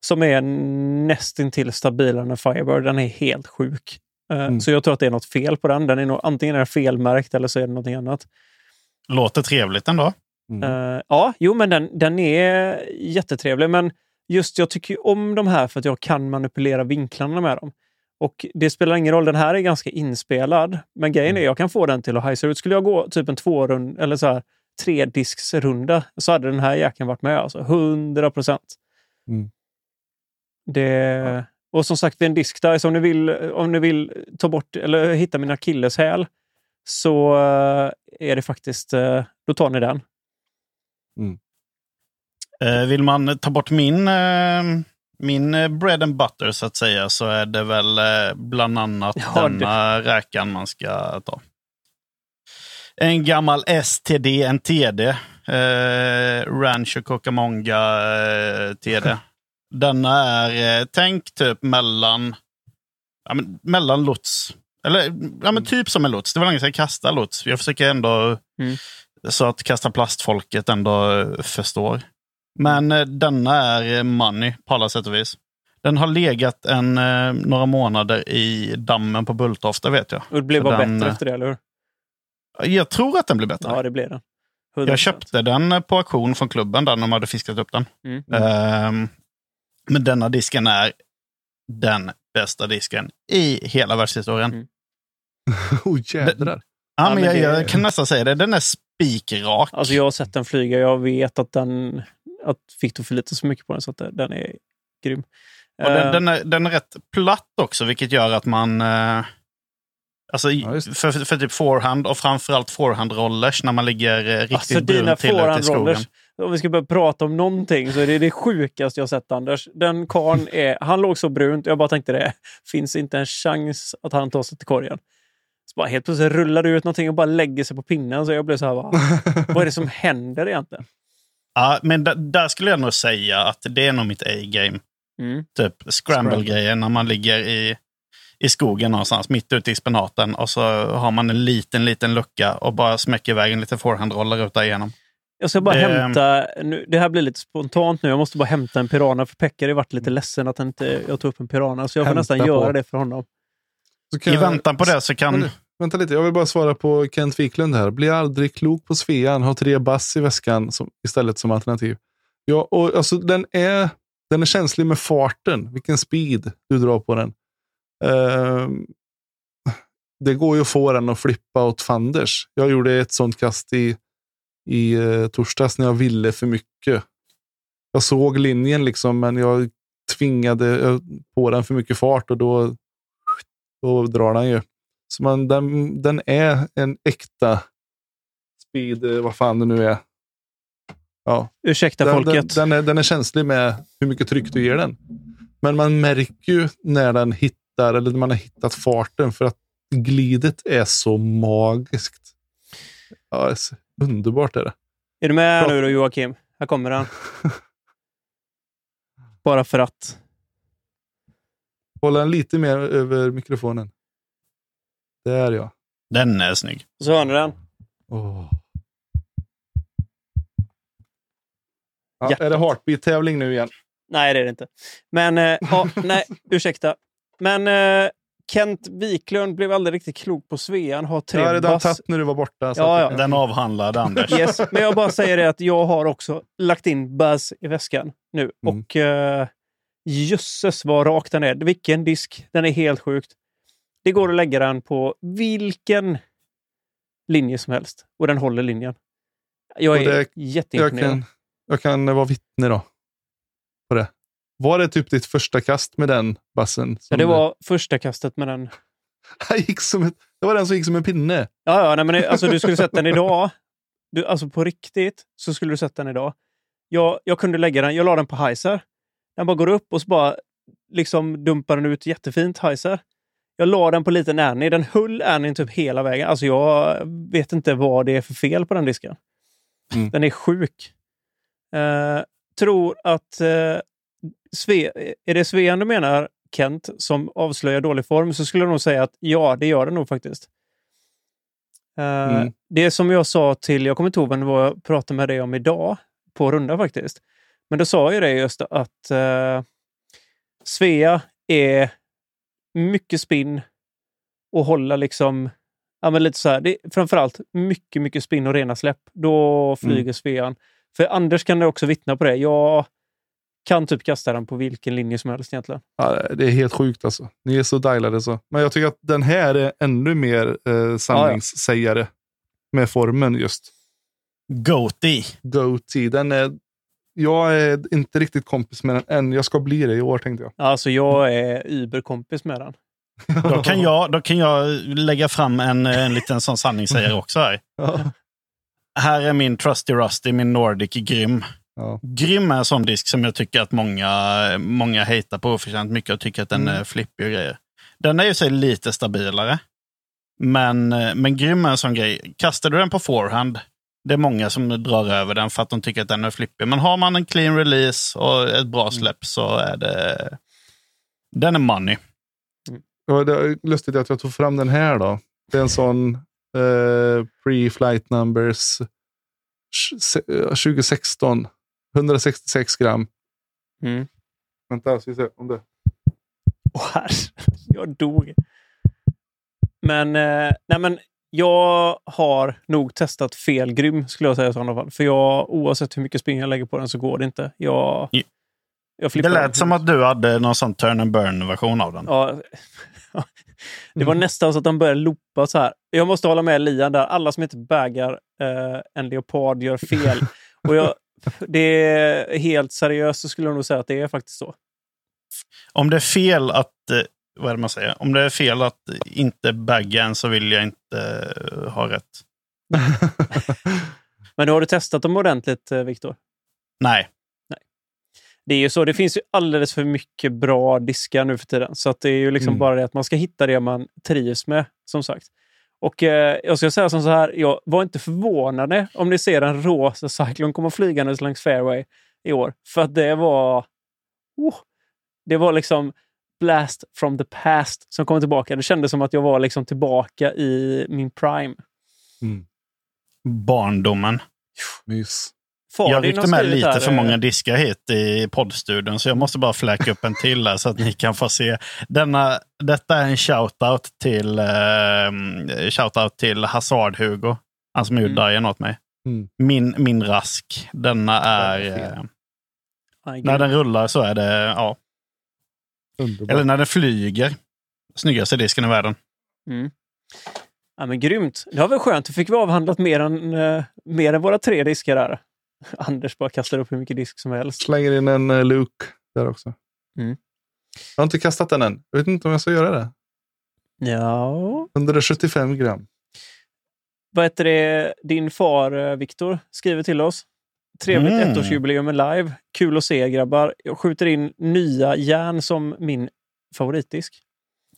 som är nästintill stabilare än Firebird. Den är helt sjuk. Eh,
Mm.
Så jag tror att det är något fel på den. den är nog, antingen är den felmärkt eller så är det någonting annat.
Låter trevligt ändå.
Mm.
Eh, ja, jo, men den, den är jättetrevlig. Men just jag tycker om de här för att jag kan manipulera vinklarna med dem. Och det spelar ingen roll, den här är ganska inspelad. Men grejen är jag kan få den till att hajsa ut. Skulle jag gå typ en tvårund eller så här tre disksrunda så hade den här jäkeln varit med. Alltså 100 procent.
Mm.
Det... Och som sagt, det är en disk där. Så om ni vill, om ni vill ta bort eller hitta min akilleshäl så eh, är det faktiskt, eh, då tar ni den.
Eh, vill man ta bort min, eh, min bread and butter så att säga så är det väl eh, bland annat
Ja,
denna räkan man ska ta. En gammal STD, en TD. Eh, Rancho Cocamonga TD. Denna är, eh, tänk typ mellan, ja, men, mellan lots. Eller ja, men typ som en lots. Det var länge sedan jag kastade lots. Jag försöker ändå
Mm.
så att kasta plastfolket ändå eh, förstår. Men eh, denna är money på alla sätt och vis. Den har legat en, eh, några månader i dammen på Bulltofta vet jag.
Och det blev bara
den,
bättre efter det, eller hur?
Jag tror att den blir bättre.
Ja, det blev den. 100%.
jag köpte den på auktion från klubben där de hade fiskat upp den.
Mm.
Ehm, men denna disken är den bästa disken i hela världshistorien.
Mm. [laughs]
oh jädrar.
Ja,
Ja,
men jag,
det-
jag kan nästan säga det. Den är spikrak.
Alltså jag har sett den flyga. Jag vet att den att Victor förlitar sig mycket på den, så att den är grym.
Och den,
Eh,
den, är, den är rätt platt också, vilket gör att man... Eh, alltså
Ja,
för, för typ forehand och framförallt forehand-rollers när man ligger eh, riktigt
Alltså
brunt till ute i skogen.
Om vi ska börja prata om någonting så är det det sjukaste jag sett Anders. Den karln är, han låg så brunt. Jag bara tänkte det finns inte en chans att han tar sig till korgen. Så bara helt plötsligt rullar det ut någonting och bara lägger sig på pinnen. Så jag blev så här, va? [laughs] vad är det som händer egentligen?
Ja, men där skulle jag nog säga att det är nog mitt A-game.
Mm.
Typ scramble-grejen när man ligger i, i skogen någonstans, mitt ute i spenaten. Och så har man en liten, liten lucka och bara smäcker iväg en liten forehand-roller ut där igenom.
Jag ska bara
Det-
hämta, nu, det här blir lite spontant nu, jag måste bara hämta en Pirana för Pekka har varit lite ledsen att han inte, jag tog upp en Pirana. Så jag får
Hämta
nästan
på.
göra det för honom.
I
jag-
väntan på det så kan...
Men, vänta lite, jag vill bara svara på Kent Wiklund här. Blir aldrig klok på Svean, har tre bass i väskan som, istället som alternativ. Ja, och alltså den är, den är känslig med farten, vilken speed du drar på den. Ehm, det går ju att få den att flippa åt fanders. Jag gjorde ett sånt kast i, i uh, torsdags när jag ville för mycket. Jag såg linjen liksom, men jag tvingade eh, på den för mycket fart och då, då drar den ju. Så man, den, den är en äkta speed, eh, vad fan det nu är. Ja,
Ursäkta
den, den,
folket.
den, är, den är känslig med hur mycket tryck du ger den. Men man märker ju när den hittar, eller när man har hittat farten, för att glidet är så magiskt. Ja, underbart är det.
Är du med
Bra.
nu då Joakim? Här kommer han. [laughs] Bara för att.
Hålla den lite mer över mikrofonen. Där ja.
Den är snygg.
Så hör ni den.
Åh. Ja,
Hjärtat.
är det heartbeat-tävling nu igen?
Nej, det är det inte. Men, eh, ja, nej, [laughs] ursäkta. Men eh, Kent Wiklund blev aldrig riktigt klok på Svean. Har tre
Jag har redan
bass.
tagit när du var borta. så
Ja, ja.
Den avhandlade Anders.
Yes, men jag bara säger det att jag har också lagt in buzz i väskan nu.
Mm.
Och uh, jösses vad rak den är. Vilken disk. Den är helt sjukt. Det går att lägga den på vilken linje som helst och den håller linjen. Jag är
det- Jag
jätteimponerad.
kan, jag kan vara vittne då. På det. Var det typ ditt första kast med den bassen?
Ja, det var första kastet med den. [laughs]
Gick som ett, det var den som gick som en pinne.
Ja, ja nej, men det- alltså, du skulle sett den idag. Du, alltså på riktigt så skulle du sett den idag. Jag, jag kunde lägga den, jag la den på heiser. Den bara går upp och så bara liksom dumpar den ut jättefint heiser. Jag la den på liten Annie. Den höll Annie typ hela vägen. Alltså jag vet inte vad det är för fel på den disken.
Mm.
Den är sjuk. Eh, tror att eh, Sve, är det Svean du menar, Kent, som avslöjar dålig form så skulle jag nog säga att ja, det gör den nog faktiskt. Eh,
Mm.
Det som jag sa till, jag kommer inte ihåg vem det var jag pratade med dig om idag, på runda faktiskt. Men då sa jag det just att eh, Svea är mycket spinn och hålla liksom, ja men lite så här, det är framförallt mycket, mycket spinn och rena släpp. Då flyger
Mm.
Svean. För Anders kan också vittna på det. Jag kan typ kasta den på vilken linje som helst egentligen.
Ja, det är helt sjukt alltså. Ni är så dialade så. Men jag tycker att den här är ännu mer eh, sanningssägare med formen just.
Goatee.
Goatee. Den är, jag är inte riktigt kompis med den än. Jag ska bli det i år tänkte jag.
Alltså jag är überkompis med den.
Då kan jag, då kan jag lägga fram en, en liten sån sanningssägare också här. [laughs]
Ja.
Här är min Trusty Rusty, min Nordic Grym.
Ja.
Grym är en sån disk som jag tycker att många, många hatar på oförtjänt mycket och tycker att den
Mm.
är flippig och grejer. Den är ju sig lite stabilare. Men, men Grym är en sån grej. Kastar du den på forehand, det är många som drar över den för att de tycker att den är flippig. Men har man en clean release och ett bra släpp så är det... Den är money.
Ja, det är lustigt att jag tog fram den här då. Det är en sån eh, pre-flight numbers tj- se- eh, 2016. 166 gram.
Mm.
Vänta, ska vi se om det...
Åh herre, [laughs] jag dog. Men, eh, nej men jag har nog testat fel grym skulle jag säga i sådana fall. För jag, oavsett hur mycket spring jag lägger på den så går det inte. Jag,
Ja.
jag
Det lät
den.
som att du hade någon sån turn and burn-version av den.
Ja. [laughs] Det var nästan så att de började loopa så här. Jag måste hålla med Lian där. Alla som inte baggar eh, en leopard gör fel. [laughs] Och jag, det är helt seriöst så skulle jag nog säga att det är faktiskt så.
Om det är fel att, eh, vad är man säger? Om det är fel att inte bagga en så vill jag inte eh, ha rätt. [laughs]
Men har du testat dem ordentligt, eh, Viktor?
Nej.
Det är ju så. Det finns ju alldeles för mycket bra diskar nu för tiden. Så det är ju liksom
Mm.
bara det att man ska hitta det man trivs med, som sagt. Och eh, jag ska säga som så här, jag var inte förvånade om ni ser en rosa Cyclone komma flygandes längs fairway i år. För att det var... Oh, det var liksom blast from the past som kom tillbaka. Det kändes som att jag var liksom tillbaka i min prime.
Mm.
Barndomen.
Mys.
Farin
jag ryckte med lite
här,
för
eh,
många diskar hit i poddstudion, så jag måste bara fläka upp en till här så att ni kan få se. Denna, detta är en shoutout till, eh, shoutout till Hazard-Hugo. Han som gjorde
Mm.
Åt mig.
Mm.
Min, min rask. Denna är... Eh, när den rullar så är det... Ja. Eller när den flyger. Snyggaste disken i världen.
Mm. Ja, men grymt. Det var väl skönt. Då fick vi avhandlat mer än, eh, mer än våra tre diskar där. [laughs] Anders bara kastar upp hur mycket disk som helst.
Slänger in en uh, Luke där också.
Mm.
Jag har inte kastat den än. Jag vet inte om jag ska göra det.
Ja.
175 gram.
Vad heter det? Din far eh, Viktor skriver till oss. Trevligt
Mm.
ettårsjubileum med live. Kul att se grabbar. Jag skjuter in nya järn som min favoritdisk.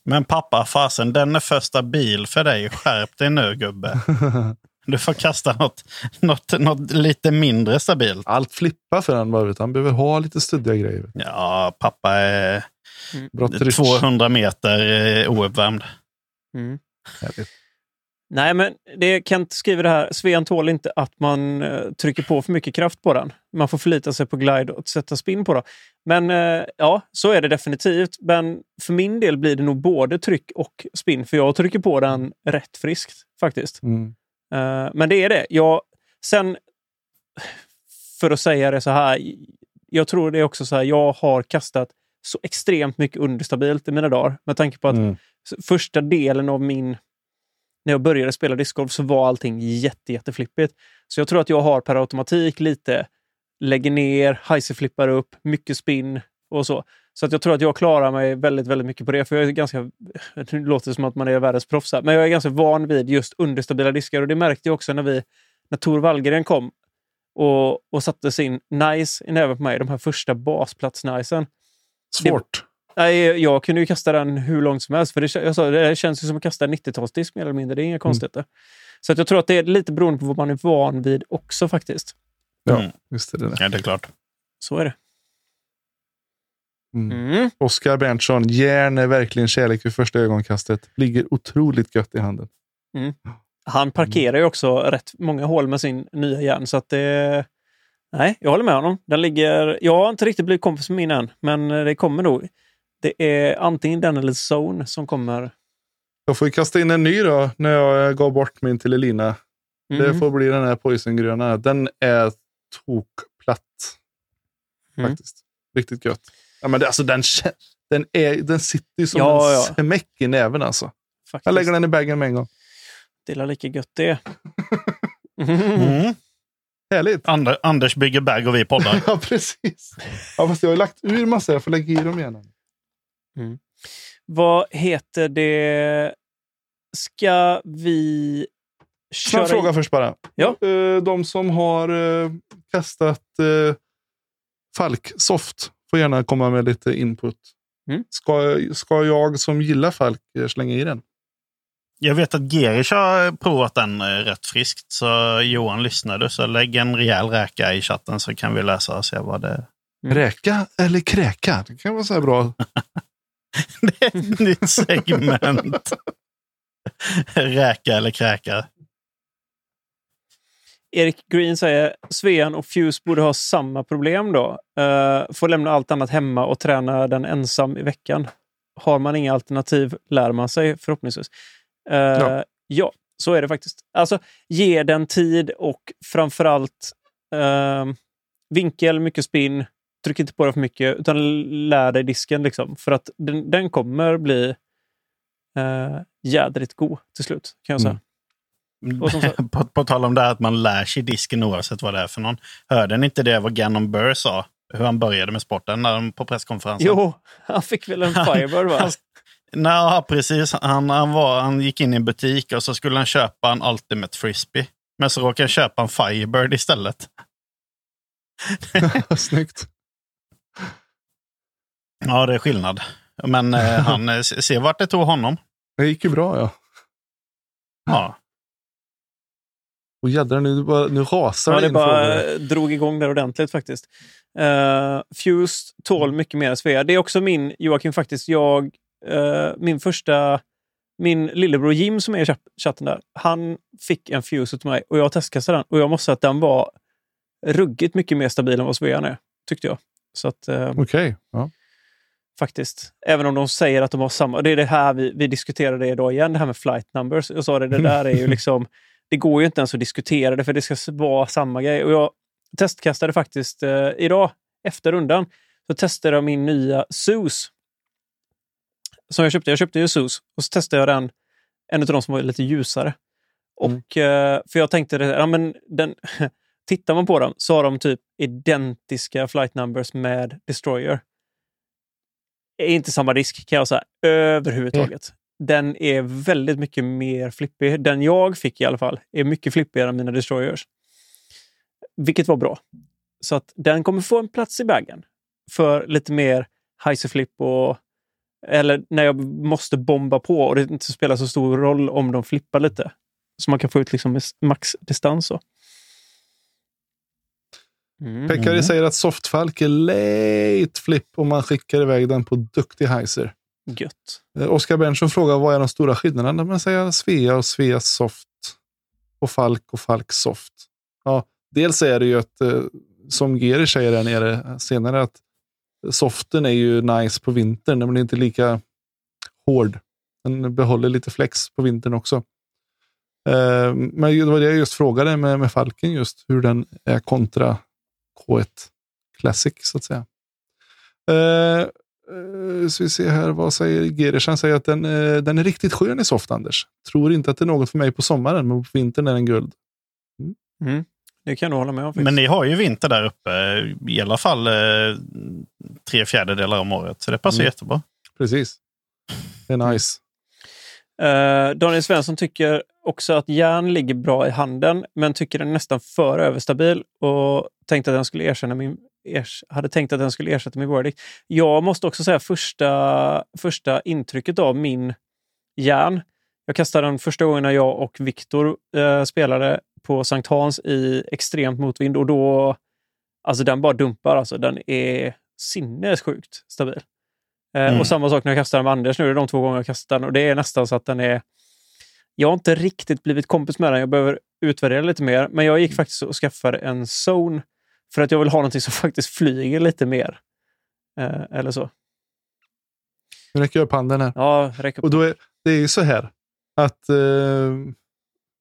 Men pappa, fasen, den är första bil för dig. Skärp dig nu gubbe. [laughs] Du får kasta något, något, något lite mindre stabilt.
Allt flippar för han. Han behöver ha lite studdiga grejer.
Ja, pappa är
tryck.
200 meter eh, ouppvärmd.
Mm. Nej, men det Kent skriver det här. Svean tål inte att man eh, trycker på för mycket kraft på den. Man får förlita sig på glide och sätta spin på den. Men eh, ja, så är det definitivt. Men för min del blir det nog både tryck och spin. För jag trycker på den rätt friskt faktiskt.
Mm.
Eh, men det är det. Jag, sen, för att säga det så här. Jag tror det är också så här. Jag har kastat så extremt mycket understabilt i mina dagar. Med tanke på att
Mm.
första delen av min... När jag började spela discgolf så var allting jätte, jätteflippigt. Så jag tror att jag har per automatik lite lägger ner, heiser flippar upp, mycket spin och så. Så att jag tror att jag klarar mig väldigt, väldigt mycket på det. För jag är ganska... [laughs] Nu låter det som att man är världens proffs här, men jag är ganska van vid just understabila diskar. Och det märkte jag också när vi... När Tor Wallgren kom och, och satte sin nice i näven på mig, de här första basplats-nicen.
Svårt.
Nej, jag kunde ju kasta den hur långt som helst. För det, jag sa, det känns ju som att kasta en 90-talsdisk mer eller mindre. Det är inga konstigheter. Så att jag tror att det är lite beroende på vad man är van vid också faktiskt.
Ja,
Mm.
visst är det det.
Ja, det är klart.
Så är det.
Mm.
Mm.
Oskar Berntsson. Järn är verkligen kärlek vid första ögonkastet. Ligger otroligt gött i handen.
Han parkerar ju också rätt många hål med sin nya järn. Så att det... Nej, jag håller med honom. Den ligger... Jag har inte riktigt blivit kompis med min än, men det kommer nog. Det är antingen den eller Zone som kommer.
Jag får kasta in en ny då när jag gav bort min till Elina. Det
Mm.
får bli den här poisongröna. Den är tokplatt.
Mm.
Faktiskt. Riktigt gött. Ja, men det, alltså, den, den, är, den sitter ju som
Ja,
en
ja.
smäck i näven alltså.
Faktiskt.
Jag lägger den i bagen med en gång.
Det är lika gött det.
Mm.
Härligt.
Ander, Anders bygger bag och vi poddar. [laughs]
Ja, precis. Ja, fast jag har lagt ur massa. Jag får lägga i dem igen.
Vad heter det? Ska vi
Snabb
köra...
fråga först bara.
Ja.
Eh, De som har eh, kastat eh, Falk Soft får gärna komma med lite input.
Mm.
Ska, ska jag som gillar Falk eh, slänga i den?
Jag vet att Gerish har provat den eh, rätt friskt. Så Johan lyssnade. Så lägg en rejäl räka i chatten så kan vi läsa och se vad det.
Mm.
Räka eller kräka? Det kan vara så här bra. [laughs]
Det är ett nytt segment. [laughs] Räka eller kräka.
Erik Green säger Svean och Fuse borde ha samma problem då. Uh, får lämna allt annat hemma och träna den ensam i veckan. Har man inga alternativ lär man sig förhoppningsvis. Uh, ja. ja, så är det faktiskt. Alltså, ge den tid och framförallt uh, vinkel, mycket spinn. Tryck inte på det för mycket, utan lär dig disken. Liksom, för att den, den kommer bli uh, jädrigt god till slut, kan jag säga.
Mm. [laughs] på, på tal om det här att man lär sig disken oavsett vad det är för någon. Hörde ni inte det vad Gannon Burr sa? Hur han började med sporten när, på presskonferensen?
Jo, han fick väl en Firebird va?
Nej, precis. Han, han, var, han gick in i en butik och så skulle han köpa en Ultimate Frisbee. Men så råkade han köpa en Firebird istället. [laughs]
Snyggt.
Ja, det är skillnad. Men eh, han ser vart det tog honom.
Det gick ju bra ja.
Ja.
Och jädrar, nu, bara, nu rasar
ja,
det
in bara frågor. drog igång där ordentligt faktiskt. Uh, Fuse tål mycket mer Svea. Det är också min, Joakim, faktiskt, jag, uh, min första, min lillebror Jim som är i chatten där, han fick en Fuse till mig och jag testkastade den och jag måste säga att den var ruggigt mycket mer stabil än vad Svean är, tyckte jag. Så att, uh,
Okej. Okay. Ja.
Faktiskt. Även om de säger att de har samma. Det är det här vi, vi diskuterade idag igen, det här med flight numbers. Jag sa det, det där är ju [laughs] liksom det går ju inte ens att diskutera det för det ska vara samma grej. Och jag testkastade faktiskt eh, idag, efter rundan, så testade jag min nya SUS. Som jag köpte. Jag köpte ju SUS och så testade jag den, en av de som var lite ljusare. Mm. Och, eh, för jag tänkte, ja, men den, [laughs] tittar man på dem så har de typ identiska flight numbers med Destroyer. Är inte samma risk kan jag säga överhuvudtaget. Mm den är väldigt mycket mer flippig. Den jag fick i alla fall är mycket flippigare än mina destroyers. Vilket var bra. Så att den kommer få en plats i bagen för lite mer flip och eller när jag måste bomba på och det inte spelar så stor roll om de flippar lite. Så man kan få ut liksom maxdistans.
Mm. Pekari säger att softfalk är late flip om man skickar iväg den på duktig heiser.
Gött.
Eh, Oskar Berntsson frågar vad är de stora skillnaderna mellan säga Svea och Svea Soft och Falk och Falk Soft? Ja, dels är det ju att, eh, som Geri säger där nere senare, att soften är ju nice på vintern, den blir inte lika hård. Den behåller lite flex på vintern också. Eh, men det var det jag just frågade med, med Falken, just hur den är kontra K1 Classic, så att säga. Uh, så vi ser här, vad säger Gerish? Han säger att den, uh, den är riktigt skön i soft, Anders. Tror inte att det är något för mig på sommaren, men på vintern är den guld.
Mm. Mm. Det kan du hålla med om.
Men ni har ju vinter där uppe, i alla fall uh, tre fjärdedelar om året, så det passar mm. jättebra.
Precis. Det är nice.
Daniel Svensson tycker också att järn ligger bra i handen, men tycker den är nästan för överstabil och tänkte att den skulle erkänna min hade tänkt att den skulle ersätta min verdict. Jag måste också säga första, första intrycket av min järn. Jag kastade den första gången när jag och Viktor eh, spelade på Sankt Hans i extremt motvind och då... Alltså den bara dumpar. Alltså. Den är sinnessjukt stabil. Eh, mm. Och samma sak när jag kastade den med Anders nu. Det är de två gånger jag kastat den och det är nästan så att den är... Jag har inte riktigt blivit kompis med den. Jag behöver utvärdera lite mer. Men jag gick faktiskt och skaffade en zone för att jag vill ha någonting som [laughs] faktiskt flyger lite mer. Eh, eller så.
Nu räcker jag upp handen här.
Ja, räck upp.
Och då är, det är ju så här att eh,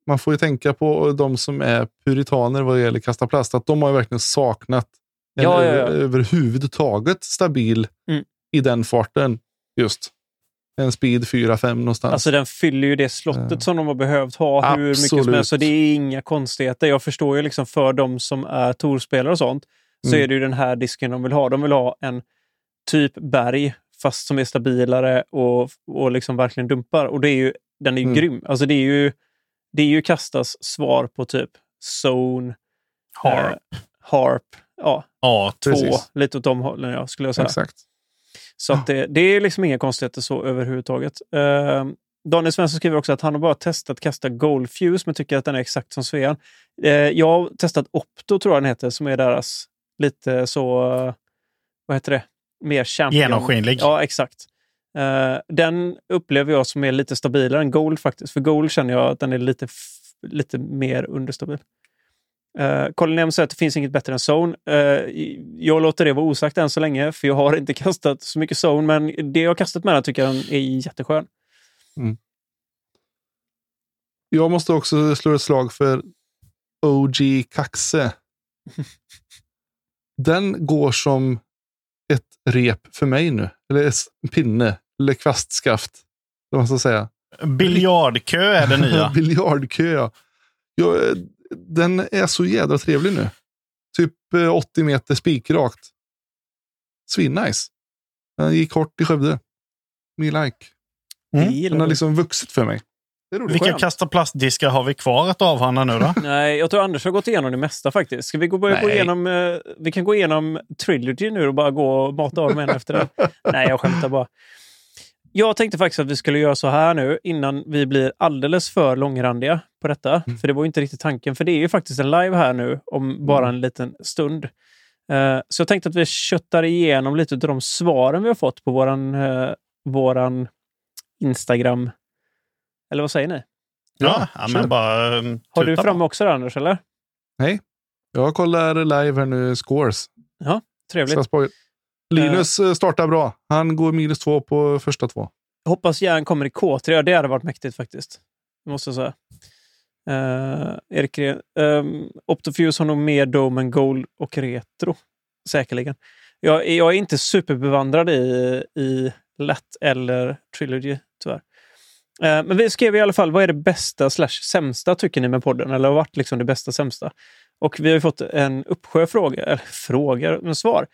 man får ju tänka på de som är puritaner vad det gäller kasta plast. Att de har ju verkligen saknat en
ja, ja, ja.
överhuvudtaget stabil
mm.
i den farten. Just. En speed 4-5 någonstans.
Alltså den fyller ju det slottet
Ja.
som de har behövt ha hur mycket som
Absolut.
helst. Så det är inga konstigheter. Jag förstår ju liksom för de som är torspelare och sånt så
Mm.
är det ju den här disken de vill ha. De vill ha en typ berg fast som är stabilare och, och liksom verkligen dumpar. Och det är ju, den är ju
Mm.
grym. Alltså det är ju, det är ju Kastas svar på typ Zone,
Harp.
eh, Harp, ja,
Ja,
två,
Precis.
lite åt de hållen ja, skulle jag säga.
Exakt.
Så att det, det är liksom inga konstigheter så överhuvudtaget. Uh, Daniel Svensson skriver också att han har bara testat kasta Gold Fuse men tycker att den är exakt som Svean. Eh, jag har testat Opto tror jag den heter som är deras lite så, eh, vad heter det, mer champion.
Genomskinlig.
Ja, exakt. Eh, den upplever jag som är lite stabilare än Gold faktiskt. För Gold känner jag att den är lite, lite mer understabil. Uh, Colin M säger att det finns inget bättre än Zone. Eh, jag låter det vara osagt än så länge, för jag har inte [laughs] kastat så mycket Zone. Men det jag har kastat med den tycker jag är jätteskön.
Jag måste också slå ett slag för OG Kaxe. [laughs] Den går som ett rep för mig nu. Eller en pinne. Eller kvastskaft. Vad man ska säga.
Biljardkö är det nya. [laughs]
Biljardkö, ja. ja. Eh, Den är så jädra trevlig nu. Typ eh, 80 meter spikrakt. Svinnice. Den gick hårt i Skövde. Me like.
Mm.
Det
Den har liksom vuxit för mig. Det.
Vilka
Skönt.
kasta plastdiskar har vi kvar att avhandla nu då? [laughs]
Nej, jag tror Anders har gått igenom det mesta faktiskt. Ska vi gå, börja gå igenom, eh, vi kan gå igenom Trilogy nu och bara gå och mata av dem en efter den. [laughs] Nej, jag skämtar bara. Jag tänkte faktiskt att vi skulle göra så här nu innan vi blir alldeles för långrandiga på detta. För det var ju inte riktigt tanken. För det är ju faktiskt en live här nu om bara en liten stund. Eh, så jag tänkte att vi köttar igenom lite av de svaren vi har fått på våran, uh, våran Instagram. Eller vad säger ni?
Ja, ja men bara... um,
Har du framme också där, Anders? Eller?
Jag kollar live här nu, scores.
Trevligt.
Linus eh, startar bra. Han går minus två på första två.
Hoppas järn kommer i K3. Det hade varit mäktigt faktiskt. Det måste jag säga. Uh, Erik Gren. Um, ehm, Optofuse har nog mer Dome än Gold och Retro. Säkerligen. Jag, är- jag är inte superbevandrad i, i Lätt eller Trilogy, tyvärr. Eh, men vi skrev i alla fall, vad är det bästa slash sämsta tycker ni med podden? Eller har varit liksom det bästa sämsta? Och vi har ju fått en uppsjö frågor, [laughs] eller frågor, men svar.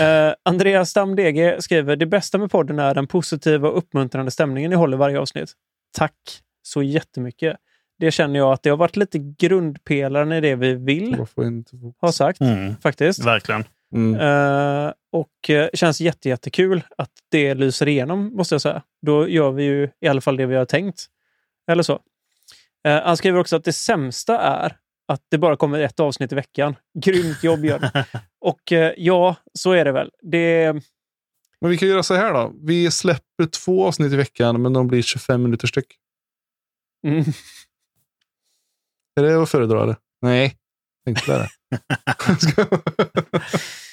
Eh, Andreas DG skriver, det bästa med podden är den positiva och uppmuntrande stämningen ni håller varje avsnitt. Tack så jättemycket. Det känner jag att det har varit lite grundpelaren i det vi vill ha sagt,
Mm,
faktiskt.
verkligen.
Mm.
Eh, och eh, känns jätte, jättekul att det lyser igenom, måste jag säga. Då gör vi ju i alla fall det vi har tänkt. Eller så. Eh, han skriver också att det sämsta är att det bara kommer ett avsnitt i veckan. [laughs] Grymt jobb, Jörn. Och eh, ja, så är det väl. Det,
Men vi kan göra så här då. Vi släpper två avsnitt i veckan, men de blir 25 minuter styck.
mm,
Är det att föredra? Eller? Nej, tänkte det. [laughs]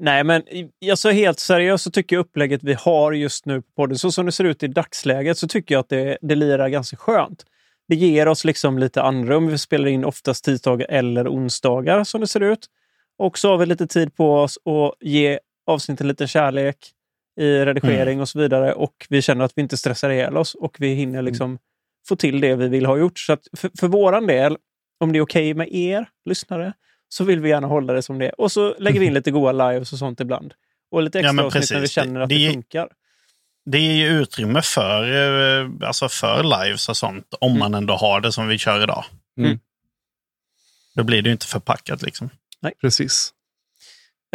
nej, men alltså helt seriöst så tycker jag upplägget vi har just nu på podden, så som det ser ut i dagsläget, så tycker jag att det, det lirar ganska skönt. Det ger oss liksom lite andrum. Vi spelar in oftast tisdagar eller onsdagar som det ser ut. Och så har vi lite tid på oss att ge avsnitten lite kärlek i redigering och så vidare. Och vi känner att vi inte stressar ihjäl oss och vi hinner liksom få till det vi vill ha gjort. Så för, för våran del, om det är okej med er lyssnare, så vill vi gärna hålla det som det är. Och så lägger vi in [laughs] lite goa lives och sånt ibland. Och lite
Ja,
extra
men
avsnitt när vi känner att det,
Det- det-
funkar.
Det ger ju utrymme för, eh, alltså för lives och sånt, om man ändå har det som vi kör idag.
Mm.
Då blir det ju inte förpackat liksom.
Precis.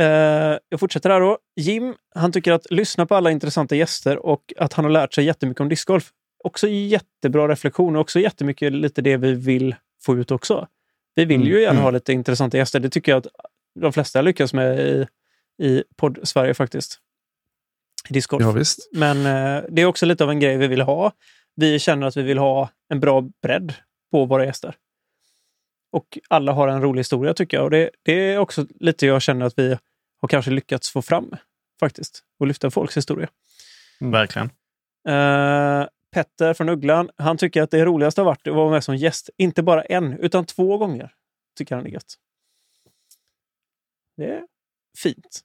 Eh, jag fortsätter här då. Jim, han tycker att lyssna på alla intressanta gäster och att han har lärt sig jättemycket om discgolf. Också jättebra reflektion och också jättemycket lite det vi vill få ut också. Vi vill ju
Mm,
gärna
mm.
ha lite intressanta gäster. Det tycker jag att de flesta lyckas med i, i podd-Sverige faktiskt. I discgolf.
Ja, visst.
Men eh, det är också lite av en grej vi vill ha. Vi känner att vi vill ha en bra bredd på våra gäster. Och alla har en rolig historia tycker jag. Och det, det är också lite jag känner att vi har kanske lyckats få fram faktiskt. Och lyfta folks historia.
Mm.
Verkligen.
Eh, Petter från Ugglan, han tycker att det roligaste har varit att vara med som gäst. Inte bara en, utan två gånger. Tycker han är gött. Det är fint.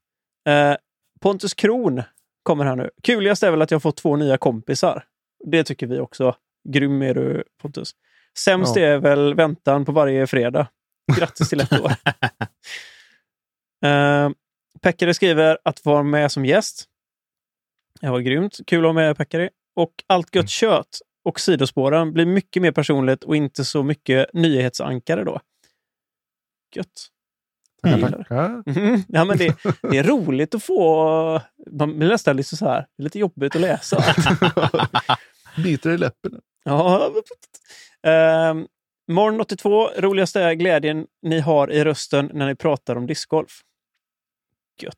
Eh, Pontus Kron kommer här nu. Kuligast är väl att jag fått två nya kompisar. Det tycker vi också. Grym är du Pontus. Sämst
Ja.
är väl väntan på varje fredag. Grattis till ett år. [laughs] uh, Pekkari skriver att vara med som gäst. Det var grymt. Kul att ha med Pekkari. Och allt
Mm.
gött kött och sidospåren blir mycket mer personligt och inte så mycket nyhetsankare då. Gött. Mm. Mhm. Ja, men det, det är roligt att få... Man blir nästan lite så här, det är lite jobbigt att läsa. [laughs]
Biter i läppen.
Ja. Um, morgon 82, roligaste glädjen ni har i rösten när ni pratar om discgolf. Gött.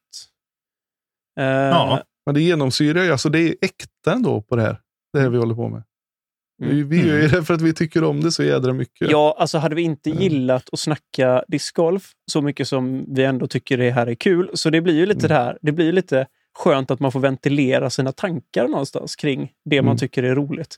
Eh,
Ja.
Men det genomsyrar ju, alltså det är äkta ändå på det här. Det här vi håller på med.
Mm.
Vi, vi gör ju det för att vi tycker om det så jädra mycket.
Ja, alltså hade vi inte
Mm.
gillat att snacka discgolf så mycket som vi ändå tycker det här är kul, så det blir ju lite
Mm.
det här, det blir lite skönt att man får ventilera sina tankar någonstans kring det man
Mm.
tycker är roligt.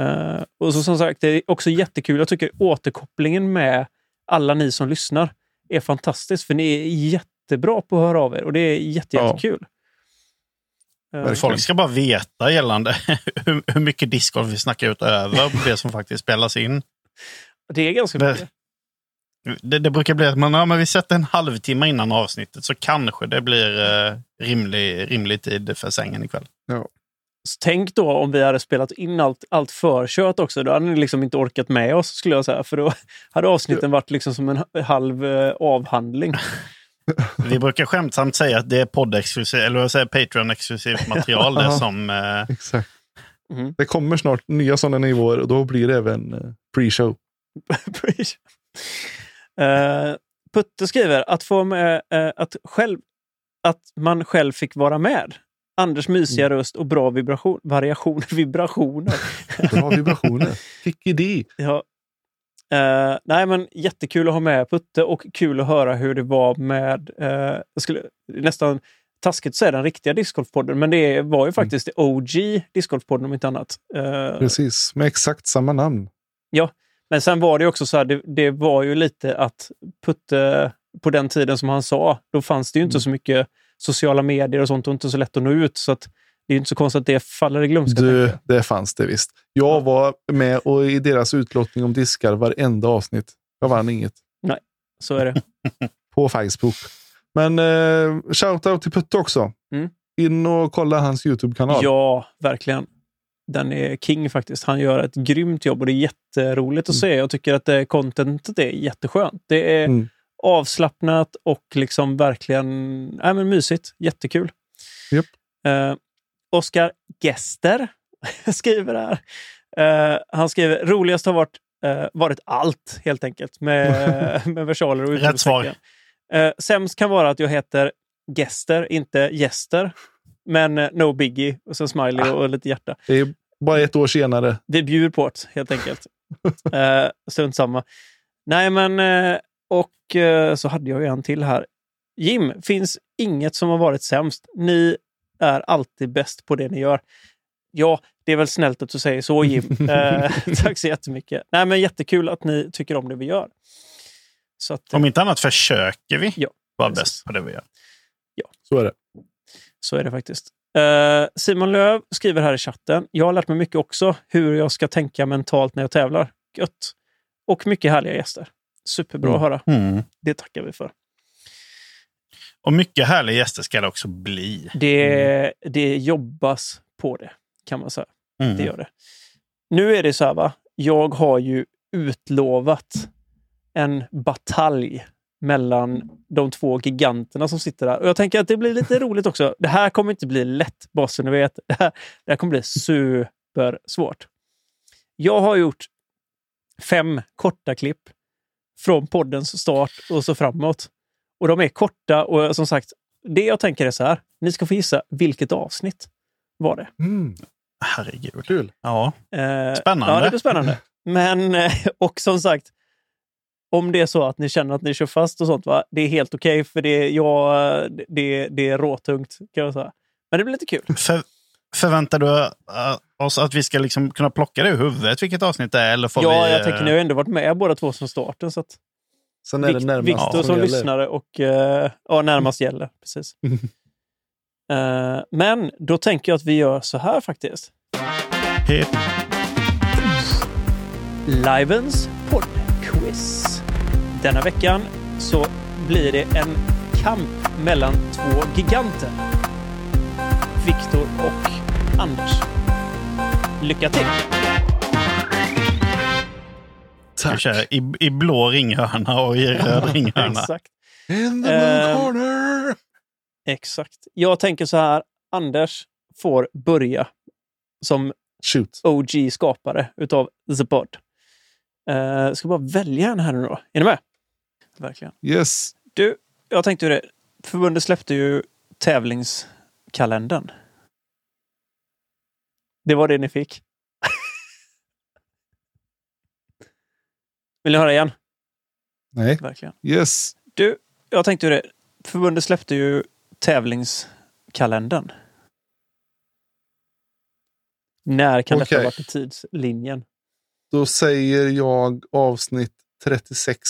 Eh, och så som sagt, det är också jättekul. Jag tycker återkopplingen med alla ni som lyssnar är fantastisk, för ni är jättebra på att höra av er och det är jätte,
Ja.
jättekul. Eh,
Verkligen.
Folk ska bara veta gällande [laughs] hur, hur mycket discgolf vi snackar utöver det som faktiskt spelas in.
det är ganska
Det-
mycket.
Det, det brukar bli att man, ja, men vi sätter en halvtimme innan avsnittet så kanske det blir eh, rimlig, rimlig tid för sängen ikväll.
Så Tänk då om vi hade spelat in allt, allt förkört också. Då hade ni liksom inte orkat med oss, skulle jag säga. För då [laughs] hade avsnitten varit liksom som en ha- halv eh, avhandling. [laughs] [laughs]
Vi brukar skämtsamt säga att det är poddexklusivt, eller jag säger Patreon-exklusivt [laughs] material det som... Eh,
Exakt.
Mm.
Det kommer snart nya sådana nivåer och då blir det även eh, [laughs] pre-show.
Eh, Putte skriver att, få med, eh, att, själv, att man själv fick vara med. Anders mysiga röst och bra vibration, variation, vibrationer.
Bra vibrationer. Fick-i-di.
Ja. Eh, nej, men jättekul att ha med Putte och kul att höra hur det var med... eh, jag skulle nästan taskigt att säga den riktiga discgolfpodden, men det var ju faktiskt OG discgolfpodden om inte annat. Eh,
Precis, med exakt samma namn.
men sen var det också så här, det, det var ju lite att Putte, på den tiden som han sa, då fanns det ju inte
Mm.
så mycket sociala medier och sånt och inte så lätt att nå ut. Så att det är ju inte så konstigt att det faller i glömska.
Du, det fanns det visst. Jag var med och i deras utlottning om diskar varenda avsnitt. Jag vann inget
Så är det. [laughs]
på Facebook. Men eh, shoutout till Putte också.
Mm.
In och kolla hans YouTube-kanal.
Ja, verkligen. Den är king faktiskt. Han gör ett grymt jobb och det är jätteroligt att
Mm.
se. Jag tycker att det, contentet är jätteskönt. Det är
Mm.
avslappnat och liksom verkligen nej, men mysigt. Jättekul.
Japp.
Eh, Oskar Gester [laughs] skriver här. Eh, han skriver roligast har varit, eh, varit allt helt enkelt med, [laughs] med versaler och
Rätt svar.
utropstecken. Eh, sämst kan vara att jag heter Gester, inte Gester. Men eh, no biggie. Och så smiley och, och lite hjärta.
Det är bara ett år senare.
Vi bjuder på det helt enkelt. [laughs] eh, strunt samma. Nej, men och så hade jag ju en till här. Jim, finns inget som har varit sämst. Ni är alltid bäst på det ni gör. Ja, det är väl snällt att du säger så Jim. [laughs] Eh, [laughs] tack så jättemycket. Nej, men jättekul att ni tycker om det vi gör. Så att, eh,
om inte annat försöker vi
Ja,
vara
precis.
bäst på det vi gör.
Så är det.
Så är det faktiskt. Eh, Simon Löv skriver här i chatten. Jag har lärt mig mycket också hur jag ska tänka mentalt när jag tävlar. Gött! Och mycket härliga gäster. Superbra
Mm.
att höra.
Mm.
Det tackar vi för.
Och mycket härliga gäster ska det också bli.
Det, det jobbas på det, kan man säga.
Mm.
Det gör det. Nu är det så här, va? Jag har ju utlovat en batalj mellan de två giganterna som sitter där. Och jag tänker att det blir lite [laughs] roligt också. Det här kommer inte bli lätt, bara så ni vet. Det här, det här kommer bli supersvårt. Jag har gjort fem korta klipp från poddens start och så framåt. Och de är korta och som sagt, det jag tänker är så här. Ni ska få gissa vilket avsnitt var det.
Mm.
Herregud.
Kul.
Ja.
Eh,
Spännande.
Ja, det blir spännande. Men, eh, och som sagt, om det är så att ni känner att ni kör fast och sånt, va? det är helt okej. för det är, ja, det, det är råtungt, kan jag säga. Men det blir lite kul.
För, förväntar du uh, oss att vi ska liksom kunna plocka det ur huvudet vilket avsnitt det är? Eller får
ja,
vi,
jag
eh,
tänker, ni har ändå varit med båda två från starten. Så att
Sen är det
Vikt-
närmast
Viktor som
gäller.
lyssnare och eh, ja, närmast gäller. Precis. [laughs] Eh, men då tänker jag att vi gör så här faktiskt.
Hip.
Livens poddquiz. Denna veckan så blir det en kamp mellan två giganter. Viktor och Anders. Lycka till!
Tack.
köra i, I blå ringhörna och i röd [laughs] ringhörna.
Exakt.
In the moon corner!
Exakt. Jag tänker så här. Anders får börja som. OG-skapare utav The Pod. Uh, ska bara välja en här nu då. Är ni med? Verkligen.
Yes.
Du, jag tänkte ju det. Förbundet släppte ju tävlingskalendern. Det var det ni fick. Vill ni höra igen?
Nej.
Verkligen.
Yes.
Du, jag tänkte ju det. Förbundet släppte ju tävlingskalendern. När kan detta ha varit i tidslinjen?
Då säger jag avsnitt 36.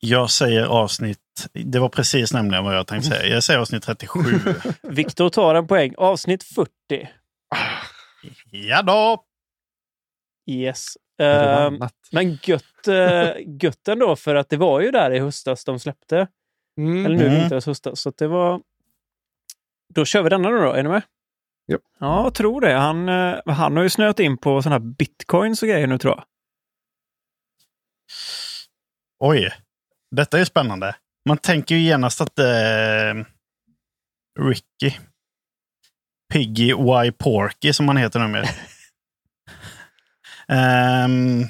Jag säger avsnitt... Det var precis nämligen vad jag tänkte säga. Jag säger avsnitt 37. [laughs]
Viktor tar en poäng. Avsnitt 40.
ja då!
Yes.
Annat?
men gött, uh, [laughs] gött ändå, för att det var ju där i höstas de släppte.
Mm.
Eller nu
Mm.
vintras höstas. Så att det var... Då kör vi denna nu då. Är ni med?
Japp.
Ja, jag tror det. Han, eh, han har ju snöat in på sådana här bitcoins och grejer nu tror jag.
Oj, detta är spännande. Man tänker ju genast att eh, Ricky, Piggy Y Porky som han heter numera. [laughs] um,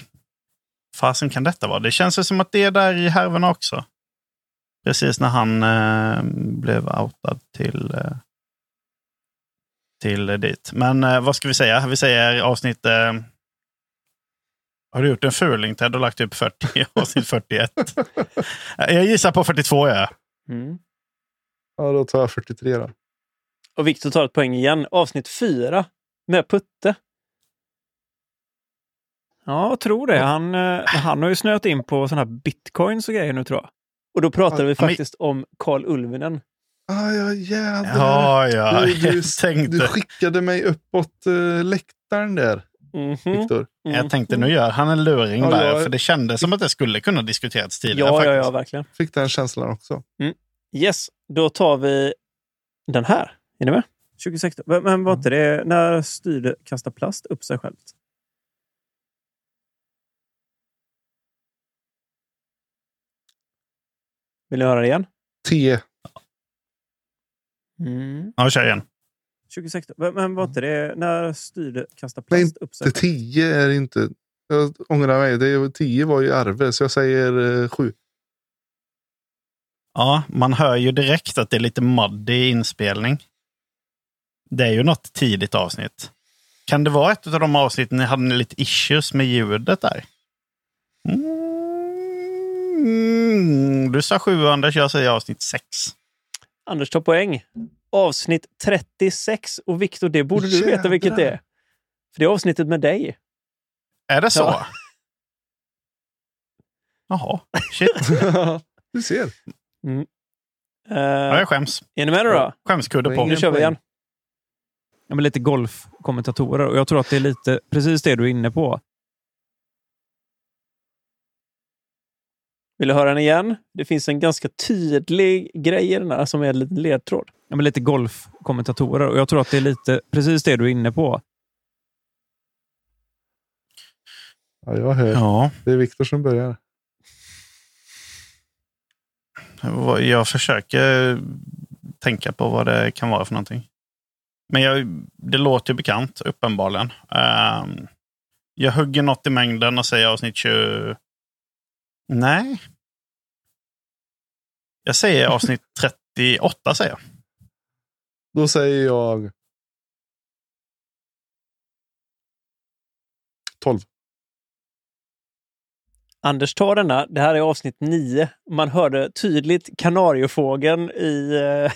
fasen kan detta vara? Det känns ju som att det är där i härvorna också. Precis när han eh, blev outad till, eh, till dit. Men eh, vad ska vi säga? Vi säger avsnitt... Eh, har du gjort en fuling Ted och lagt upp 40 [laughs] avsnitt 41? jag gissar på 42 ja.
Mm.
Ja, då tar jag 43 då.
Och Viktor tar ett poäng igen. Avsnitt 4 med Putte. Ja, jag tror det. Han, eh, han har ju snöat in på sådana här bitcoins och grejer nu tror jag. Och då pratar vi
Ja, men-
faktiskt om Carl Ulvinen.
Ah, ja, jävlar.
Ja, ja.
Du, du,
Jag [laughs] tänkte,
du skickade mig uppåt uh, läktaren där,
Mhm.
Viktor.
jag tänkte nu gör han en luring
Ja,
där.
jag-
För det kändes som att det skulle kunna diskuterats tidigare.
Ja, ja,
faktiskt.
ja, verkligen.
Fick den känslan också.
Yes, då tar vi den här. Är ni med? 2016. Men, men var inte det när styrde kasta plast upp sig självt? Vill ni höra det igen?
T.
Mm.
Ja, kör igen.
2016. Men, var inte det när styrde kasta
Nej,
plast upp sig
Det
självt?
10 är inte... Jag ångrar mig. Det är, 10 var ju Arve, så jag säger 7.
Ja, man hör ju direkt att det är lite muddy inspelning. Det är ju något tidigt avsnitt. Kan det vara ett av de avsnitten ni hade lite issues med ljudet där? Mm, du sa sju Anders, jag säger avsnitt sex.
Anders tar poäng. Avsnitt 36. Och Viktor, det borde du veta vilket det är. För det är avsnittet med dig.
Är det så?
Ja. [laughs]
Jaha, shit.
du ser.
Uh,
Ja, jag skäms.
är ni med nu då?
Skämskudde på.
Nu kör vi igen. Ja, men lite golfkommentatorer och jag tror att det är lite precis det du är inne på. Vill du höra den igen? Det finns en ganska tydlig grej i den här som är en liten ledtråd. Ja, men lite golfkommentatorer och jag tror att det är lite precis det du är inne på.
Ja, jag hör.
Ja,
Det är Viktor som börjar.
jag försöker tänka på vad det kan vara för någonting. Men jag, det låter ju bekant, uppenbarligen. Ehm, jag hugger något i mängden och säger avsnitt 20... Nej. Jag säger avsnitt [laughs] 38, säger jag.
Då säger jag 12.
Anders tar denna. Det här är avsnitt nio. Man hörde tydligt kanariefågeln i eh,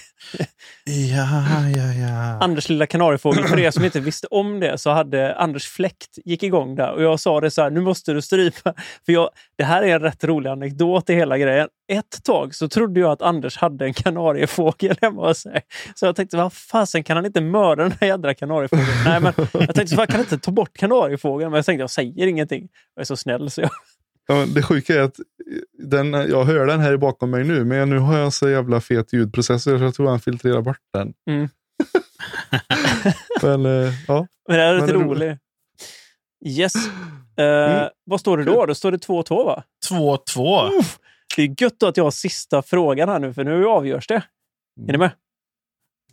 Ja, ja, ja. [laughs]
Anders lilla kanariefågel. För er som inte visste om det så hade Anders fläkt gick igång där och jag sa det så här, nu måste du strypa. [laughs] För jag, det här är en rätt rolig anekdot i hela grejen. Ett tag så trodde jag att Anders hade en kanariefågel hemma hos sig. Så jag tänkte, vad fasen kan han inte mörda den här jädra kanariefågeln? Nej, men jag tänkte, jag kan inte ta bort kanariefågeln? Men jag tänkte, jag säger ingenting. Jag är så snäll så jag...
Ja, det sjuka är att den, jag hör den här bakom mig nu, men nu har jag så jävla fet ljudprocessor så jag tror han filtrerar bort den.
Mm. [laughs]
men eh, ja,
Men det är lite roligt. Yes. Eh, Vad står det då? Då står det 2-2 va?
2-2.
Det är gött att jag har sista frågan här nu, för nu avgörs det. Är ni med?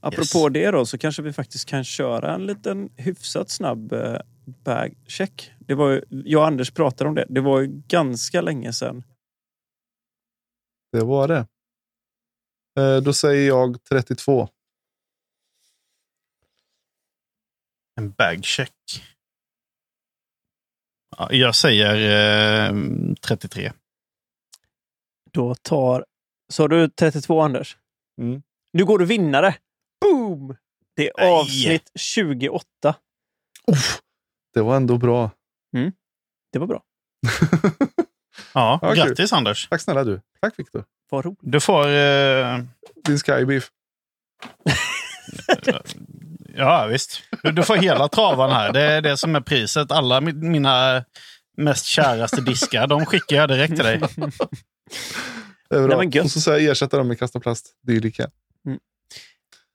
Apropå det då, så kanske vi faktiskt kan köra en liten hyfsat snabb eh, bag check. Det var ju, jag och Anders pratade om det. Det var ju ganska länge sedan.
det var det. Eh, då säger jag 32.
En bagcheck. Ja, jag säger eh, 33.
Då tar... Så har du 32, Anders?
Mm.
Nu går du vinnare! Boom! Det är
Nej.
avsnitt 28.
Det var ändå bra.
Det var bra. [laughs]
Ja,
Ja, kul.
grattis Anders.
Tack snälla du. Tack Viktor.
Vad roligt.
Du får... Eh,
Din skybeef. [laughs]
ja, visst. Du, du får hela travan här. Det är det som är priset. Alla mi- mina mest käraste diskar, de skickar jag direkt till dig. [laughs]
Det är bra.
Nej.
Och så jag ersätta dem med plast. Dylika.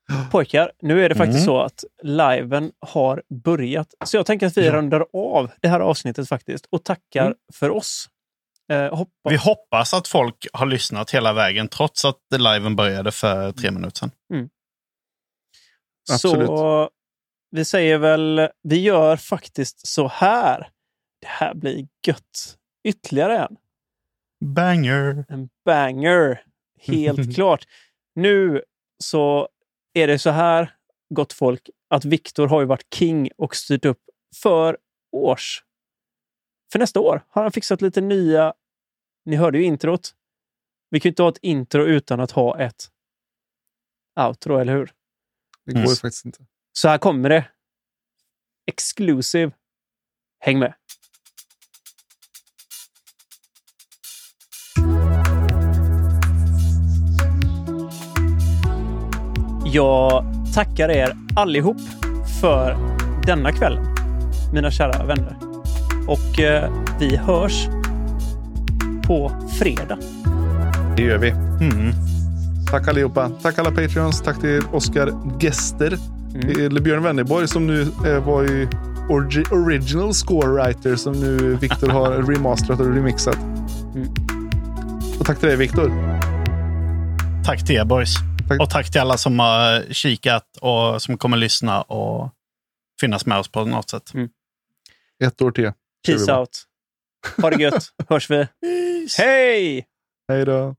[gasps]
Pojkar, nu är det faktiskt
Mm.
så att liven har börjat. Så jag tänker att vi
Ja.
rundar av det här avsnittet faktiskt och tackar
Mm.
för oss. Eh, hoppas.
Vi hoppas att folk har lyssnat hela vägen trots att liven började för tre minuter sedan.
Absolut.
Så vi säger väl, vi gör faktiskt så här. Det här blir gött. Ytterligare en.
Banger!
En banger. Helt [laughs] klart. Nu så är det så här, gott folk, att Viktor har ju varit king och styrt upp för års. För nästa år har han fixat lite nya... Ni hörde ju introt. Vi kan ju inte ha ett intro utan att ha ett outro, eller hur?
Det går
Mm.
ju faktiskt inte.
Så här kommer det. Exclusive. Häng med. Jag tackar er allihop för denna kvällen, mina kära vänner. Och eh, vi hörs på fredag.
Det gör vi.
Mm.
Tack allihopa. Tack alla Patreons. Tack till Oskar Gester.
Mm.
Till Björn Wennerborg som nu eh, var i orgi- original score writer som nu Viktor har [laughs] remasterat och remixat.
Mm.
Och tack till dig Viktor.
Tack till er boys.
Tack.
Och tack till alla som har kikat och som kommer lyssna och finnas med oss på något sätt.
Ett år till.
Peace out. Ha det gött. [laughs] Hörs vi. Hej!
Hej då.